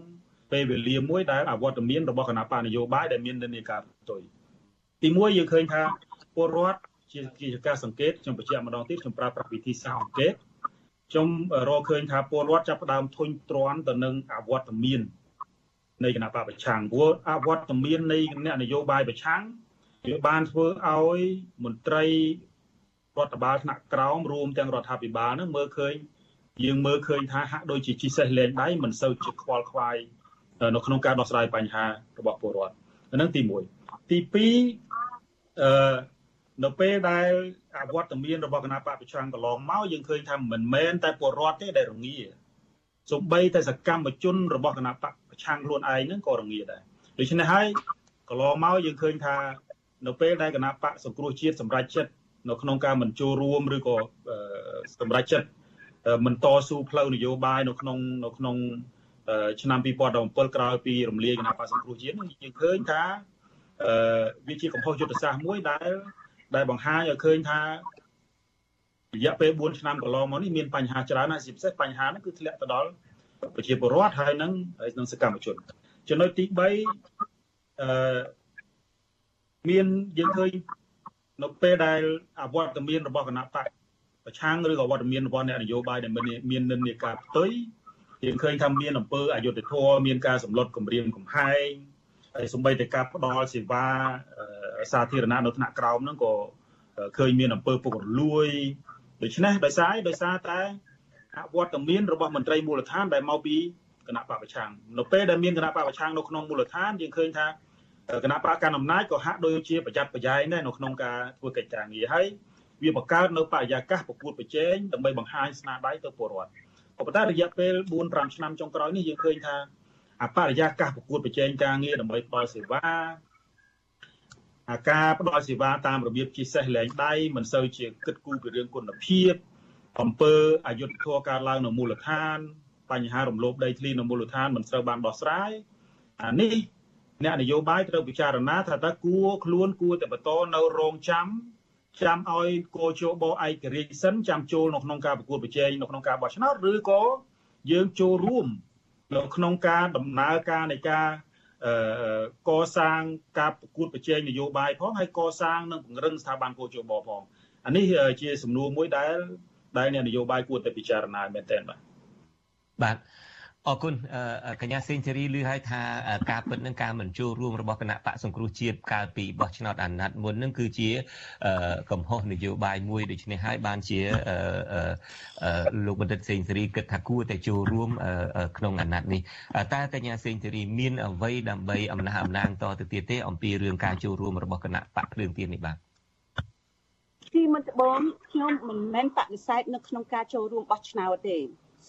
[SPEAKER 15] ពេលវេលាមួយដែលអវត្តមានរបស់គណៈបកនយោបាយដែលមាននិន្នាការផ្ទុយ ទីមួយយើងឃើញថាពលរដ្ឋជាជាការសង្កេតខ្ញុំបញ្ជាក់ម្ដងទៀតខ្ញុំប្រើប្រាស់វិធីសាស្ត្រអង្កេតខ្ញុំរកឃើញថាពលរដ្ឋចាប់ផ្ដើមធុញទ្រាន់ទៅនឹងអវត្តមាននៃគណៈបកប្រឆាំងព្រោះអវត្តមាននៃអ្នកនយោបាយប្រឆាំងវាបានធ្វើឲ្យមន្ត្រីរដ្ឋបាលថ្នាក់ក្រោមរួមទាំងរដ្ឋាភិបាលនឹងមើលឃើញយើងមើលឃើញថាហាក់ដូចជាជីសេះលែងដៃមិនសូវជាខ្វល់ខ្វាយនៅក្នុងការដោះស្រាយបញ្ហារបស់ពលរដ្ឋ ហ្នឹងទី1ទី2អឺនៅពេលដែលអវត្តមានរបស់គណៈបកប្រឆាំងកន្លងមកយើងឃើញថាមិនមែនតែពលរដ្ឋទេដែលរងាសំបីតែសកម្មជនរបស់គណៈបកប្រឆាំងខ្លួនឯងហ្នឹងក៏រងាដែរដូច្នេះហើយកន្លងមកយើងឃើញថានៅពេលដែលគណៈបកសង្គ្រោះជាតិសម្រាប់ចិត្តនៅក្នុងការមិនចូលរួមឬក៏សម្រាប់ចិត្តមិនតស៊ូផ្លូវនយោបាយនៅក្នុងនៅក្នុង ឆ្នាំ2017ក្រោយពីរំលាយគណៈបក្សសង្គ្រោះជាតិយើងឃើញថាវាជាកំហុសយុទ្ធសាស្ត្រមួយដែលដែលបង្ហាញឲ្យឃើញថារយៈពេល4ឆ្នាំកន្លងមកនេះមានបញ្ហាច្រើនណាស់ជាពិសេសបញ្ហាហ្នឹងគឺធ្លាក់ទៅដល់ប្រជាពលរដ្ឋហើយនឹងហើយនឹងសកម្មជនចំណុចទី3អឺមានយើងឃើញនៅពេលដែលអវត្តមានរបស់គណៈបកប្រឆាំងឬក៏វត្តមានរបស់អ្នកនយោបាយដែលមានមាននិន្នាការផ្ទុយ យើងឃើញថាមានអំពើអយុត្តិធម៌មានការសម្លុតគម្រាមកំហែងហើយសម្បីតែការផ្ដល់សេវាសាធារណៈនៅថ្នាក់ក្រោមហ្នឹងក៏ឃើញមានអំពើពុករលួយដូច្នេះដោយសារដោយសារតែអវត្តមានរបស់មន្ត្រីមូលដ្ឋានដែលមកពីគណៈបពប្រឆាំងនៅពេលដែលមានគណៈបពប្រឆាំងនៅក្នុងមូលដ្ឋានយើងឃើញថាគណៈបកកណ្ដាលអំណាចក៏ហាក់ដូចជាប្រយ័ត្នប្រយែងដែរនៅក្នុងការធ្វើកិច្ចការងារហើយវាបង្កើតនៅបរិយាកាសប្រកួតប្រជែងដើម្បីបង្ហាញស្នាដៃទៅពលរដ្ឋ ក៏ប៉ុន្តែរយៈពេល4 5ឆ្នាំចុងក្រោយនេះយើងឃើញថាអបរិយាកាសប្រកួតប្រជែងការងារដើម្បីផ្ដល់សេវាអាការផ្ដល់សេវាតាមរបៀបជាសេះលែងដៃមិនសូវជាគិតគូរពីរឿងគុណភាពអំពើអយុត្តិធម៌កើតឡើងនៅមូលដ្ឋាន បញ្ហារំលោភដីធ្លីនៅមូលដ្ឋានមិនត្រូវបានដោះស្រាយអានេះអ្នកនយោបាយត្រូវពិចារណាថាតើគួរខ្លួនគួរតែបន្តនៅរងចាំ ចាំឲ្យកោជបឯករាជ្យសិនចាំចូលនៅក្នុងការប្រកួតប្រជែងនៅក្នុងការបោះឆ្នោតឬក៏យើងចូលរួមនៅក្នុងការដំណើរការនៃការកសាងការប្រកួតប្រជែងនយោបាយផងហើយកសាងនិងពង្រឹងស្ថាប័នកោជបផងអានេះជាសំណួរមួយដែលដែលអ្នកនយោបាយគួរតែពិចារណាមែនទែនបាទ
[SPEAKER 1] បាទ អរគុណកញ្ញាសេងធីរីឮឲ្យថាការពិតនឹងការមិនចូលរួមរបស់គណៈបកសង្គ្រោះជាតិកាលពីបោះឆ្នោតអាណត្តិមុននឹងគឺជាកំហុសនយោបាយមួយដូច្នេះហើយបានជាលោកបណ្ឌិតសេងធីរីគិតថាគួរតែចូលរួមក្នុងអាណត្តិនេះតើកញ្ញាសេងធីរីមានអ្វីដើម្បីអំណះអំណាងតទៅទៀតទេអំពីរឿងការចូលរួមរបស់គណៈបកភ្លើងទៀននេះបាទ
[SPEAKER 14] ទីមុនត្បូងខ្ញុំមិនមែនបដិសេធនៅក្នុងការចូលរួមបោះឆ្នោតទេ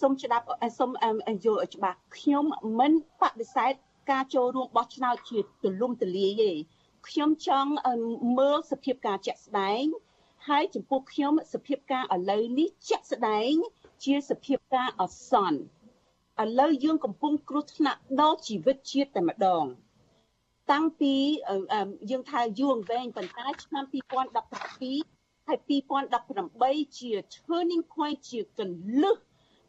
[SPEAKER 14] សូមច្បាប់សូមយល់ឲ្យច្បាស់ខ្ញុំមិនបដិសេធការចូលរួមបោះឆ្នោតជាទលំទលាយទេខ្ញុំចង់មើលសភាពការជាក់ស្ដែងហើយចំពោះខ្ញុំសភាពការឥឡូវនេះជាក់ស្ដែង ជាសភាពការអសន្នឥឡូវយើងកំពុងគ្រោះថ្នាក់ដល់ជីវិតជាតិតែម្ដងតាំងពីយើងថាយូរអង្វែងប៉ុន្តែឆ្នាំ2017ហើយ2018ជា turning point ជាកន្លឹះ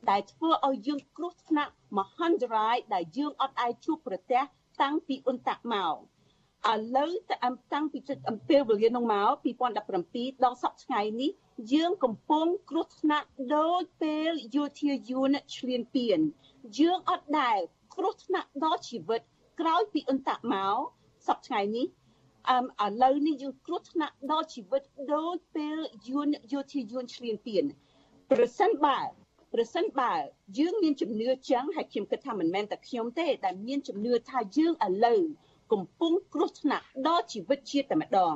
[SPEAKER 14] ដែលធ្វើឲ្យយើងគ្រោះថ្នាក់មហន្តរាយដែលយើងអត់អាចជួបប្រទះតាំងពីអ៊ុនតាក់មកឥឡូវតែតាំងពីអំពេលវេលានោះមក2017ដល់សប្តាហ៍ថ្ងៃនេះយើងកំពុងគ្រោះថ្នាក់ដោយពេលយោធាយួនឈ្លានពានយើងអត់ដែលគ្រោះថ្នាក់ដល់ជីវិតក្រោយពីអ៊ុនតាក់មកសប្តាហ៍ថ្ងៃនេះអឹមឥឡូវនេះយើងគ្រោះថ្នាក់ដល់ជីវិតដោយពេលយួនយោធាយួនឈ្លានពានប្រសិនបើ ប្រសិនបើយើងមានជំនឿចឹងហើយខ្ញុំគិតថាមិនមែនតែខ្ញុំទេដែលមានជំនឿថាយើងឥឡូវកំពុងគ្រោះថ្នាក់ដល់ជីវិតជាតិតែម្ដង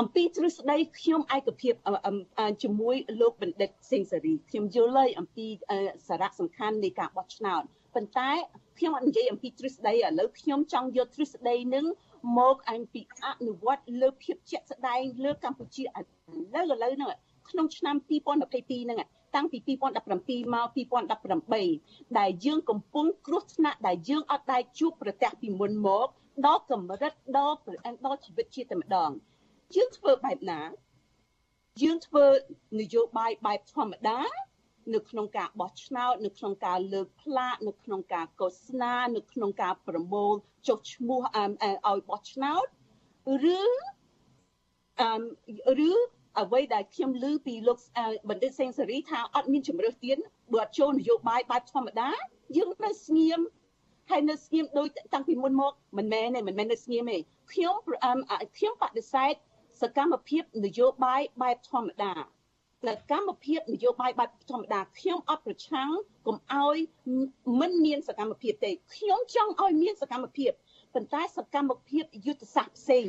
[SPEAKER 14] អំពីទ្រឹស្ដីខ្ញុំឯកភាពជាមួយលោកបណ្ឌិតសេងសេរីខ្ញុំយល់ហើយអំពីសារៈសំខាន់នៃការបោះឆ្នោតប៉ុន្តែខ្ញុំអត់និយាយអំពីទ្រឹស្ដីឥឡូវខ្ញុំចង់យកទ្រឹស្ដីនឹងមកអំពីអនុវត្តលើភាពជាក់ស្ដែងលើកម្ពុជាឥឡូវឥឡូវហ្នឹងក្នុងឆ្នាំ2022ហ្នឹង តាំងពី2017មក2018ដែលយើងកំពុងគ្រោះថ្នាក់ដែលយើងអត់ដែលជួបប្រទះពីមុនមកដល់កម្រិតដល់ដល់ជីវិតជាតែម្ដងយើងធ្វើបែបណាយើងធ្វើនយោបាយបែបធម្មតានៅក្នុងការបោះឆ្នោតនៅក្នុងការលើកផ្លាកនៅក្នុងការកោសនានៅក្នុងការប្រមូលចុះឈ្មោះឲ្យបោះឆ្នោតឬអឺឬ អ្វីដែលខ្ញុំឮពីលោកបណ្ឌិតសេងសេរីថាអត់មានជំរឿសទៀតបើអត់ចូលនយោបាយបែបធម្មតាយើងនៅស្ងៀមហើយនៅស្ងៀមដូចតាំងពីមុនមកមិនមែនទេមិនមែននៅស្ងៀមទេខ្ញុំខ្ញុំបដិសេធសកម្មភាពនយោបាយបែបធម្មតាសកម្មភាពនយោបាយបែបធម្មតាខ្ញុំអត់ប្រឆាំងកុំឲ្យមិនមានសកម្មភាពទេខ្ញុំចង់ឲ្យមានសកម្មភាព ប៉ុន្តែសកម្មភាពយុទ្ធសាស្ត្រផ្សេង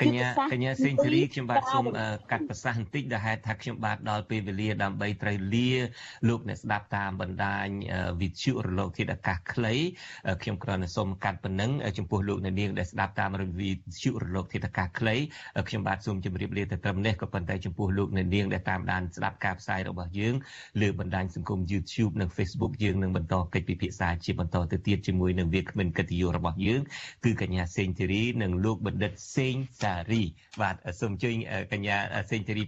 [SPEAKER 1] កញ្ញាកញ្ញាសេងធីរីខ្ញុំបាទសូមកាត់ប្រសាសន៍បន្តិចដែលហេតុថាខ្ញុំបាទដល់ពេលវេលាដើម្បីត្រូវលាលោកអ្នកស្ដាប់តាមបណ្ដាញវិទ្យុរលកធាតុអាកាសខ្លីខ្ញុំគ្រាន់តែសូមកាត់ប៉ុណ្ណឹងចំពោះលោកអ្នកនាងដែលស្ដាប់តាមរវិទ្យុរលកធាតុអាកាសខ្លីខ្ញុំបាទសូមជម្រាបលាទៅត្រឹមនេះក៏ប៉ុន្តែចំពោះលោកអ្នកនាងដែលតាមដានស្ដាប់ការផ្សាយរបស់យើងលើបណ្ដាញសង្គម YouTube និង Facebook យើងនឹងបន្តកិច្ចពិភាក្សាជាបន្តទៅទៀតជាមួយនឹងវាគ្មិនកិត្តិយសរបស់យើងគឺកញ្ញាសេងធីរី និងលោកបណ្ឌិតសេងសារី បាទសូមអញ្ជើញកញ្ញាសេងធីរី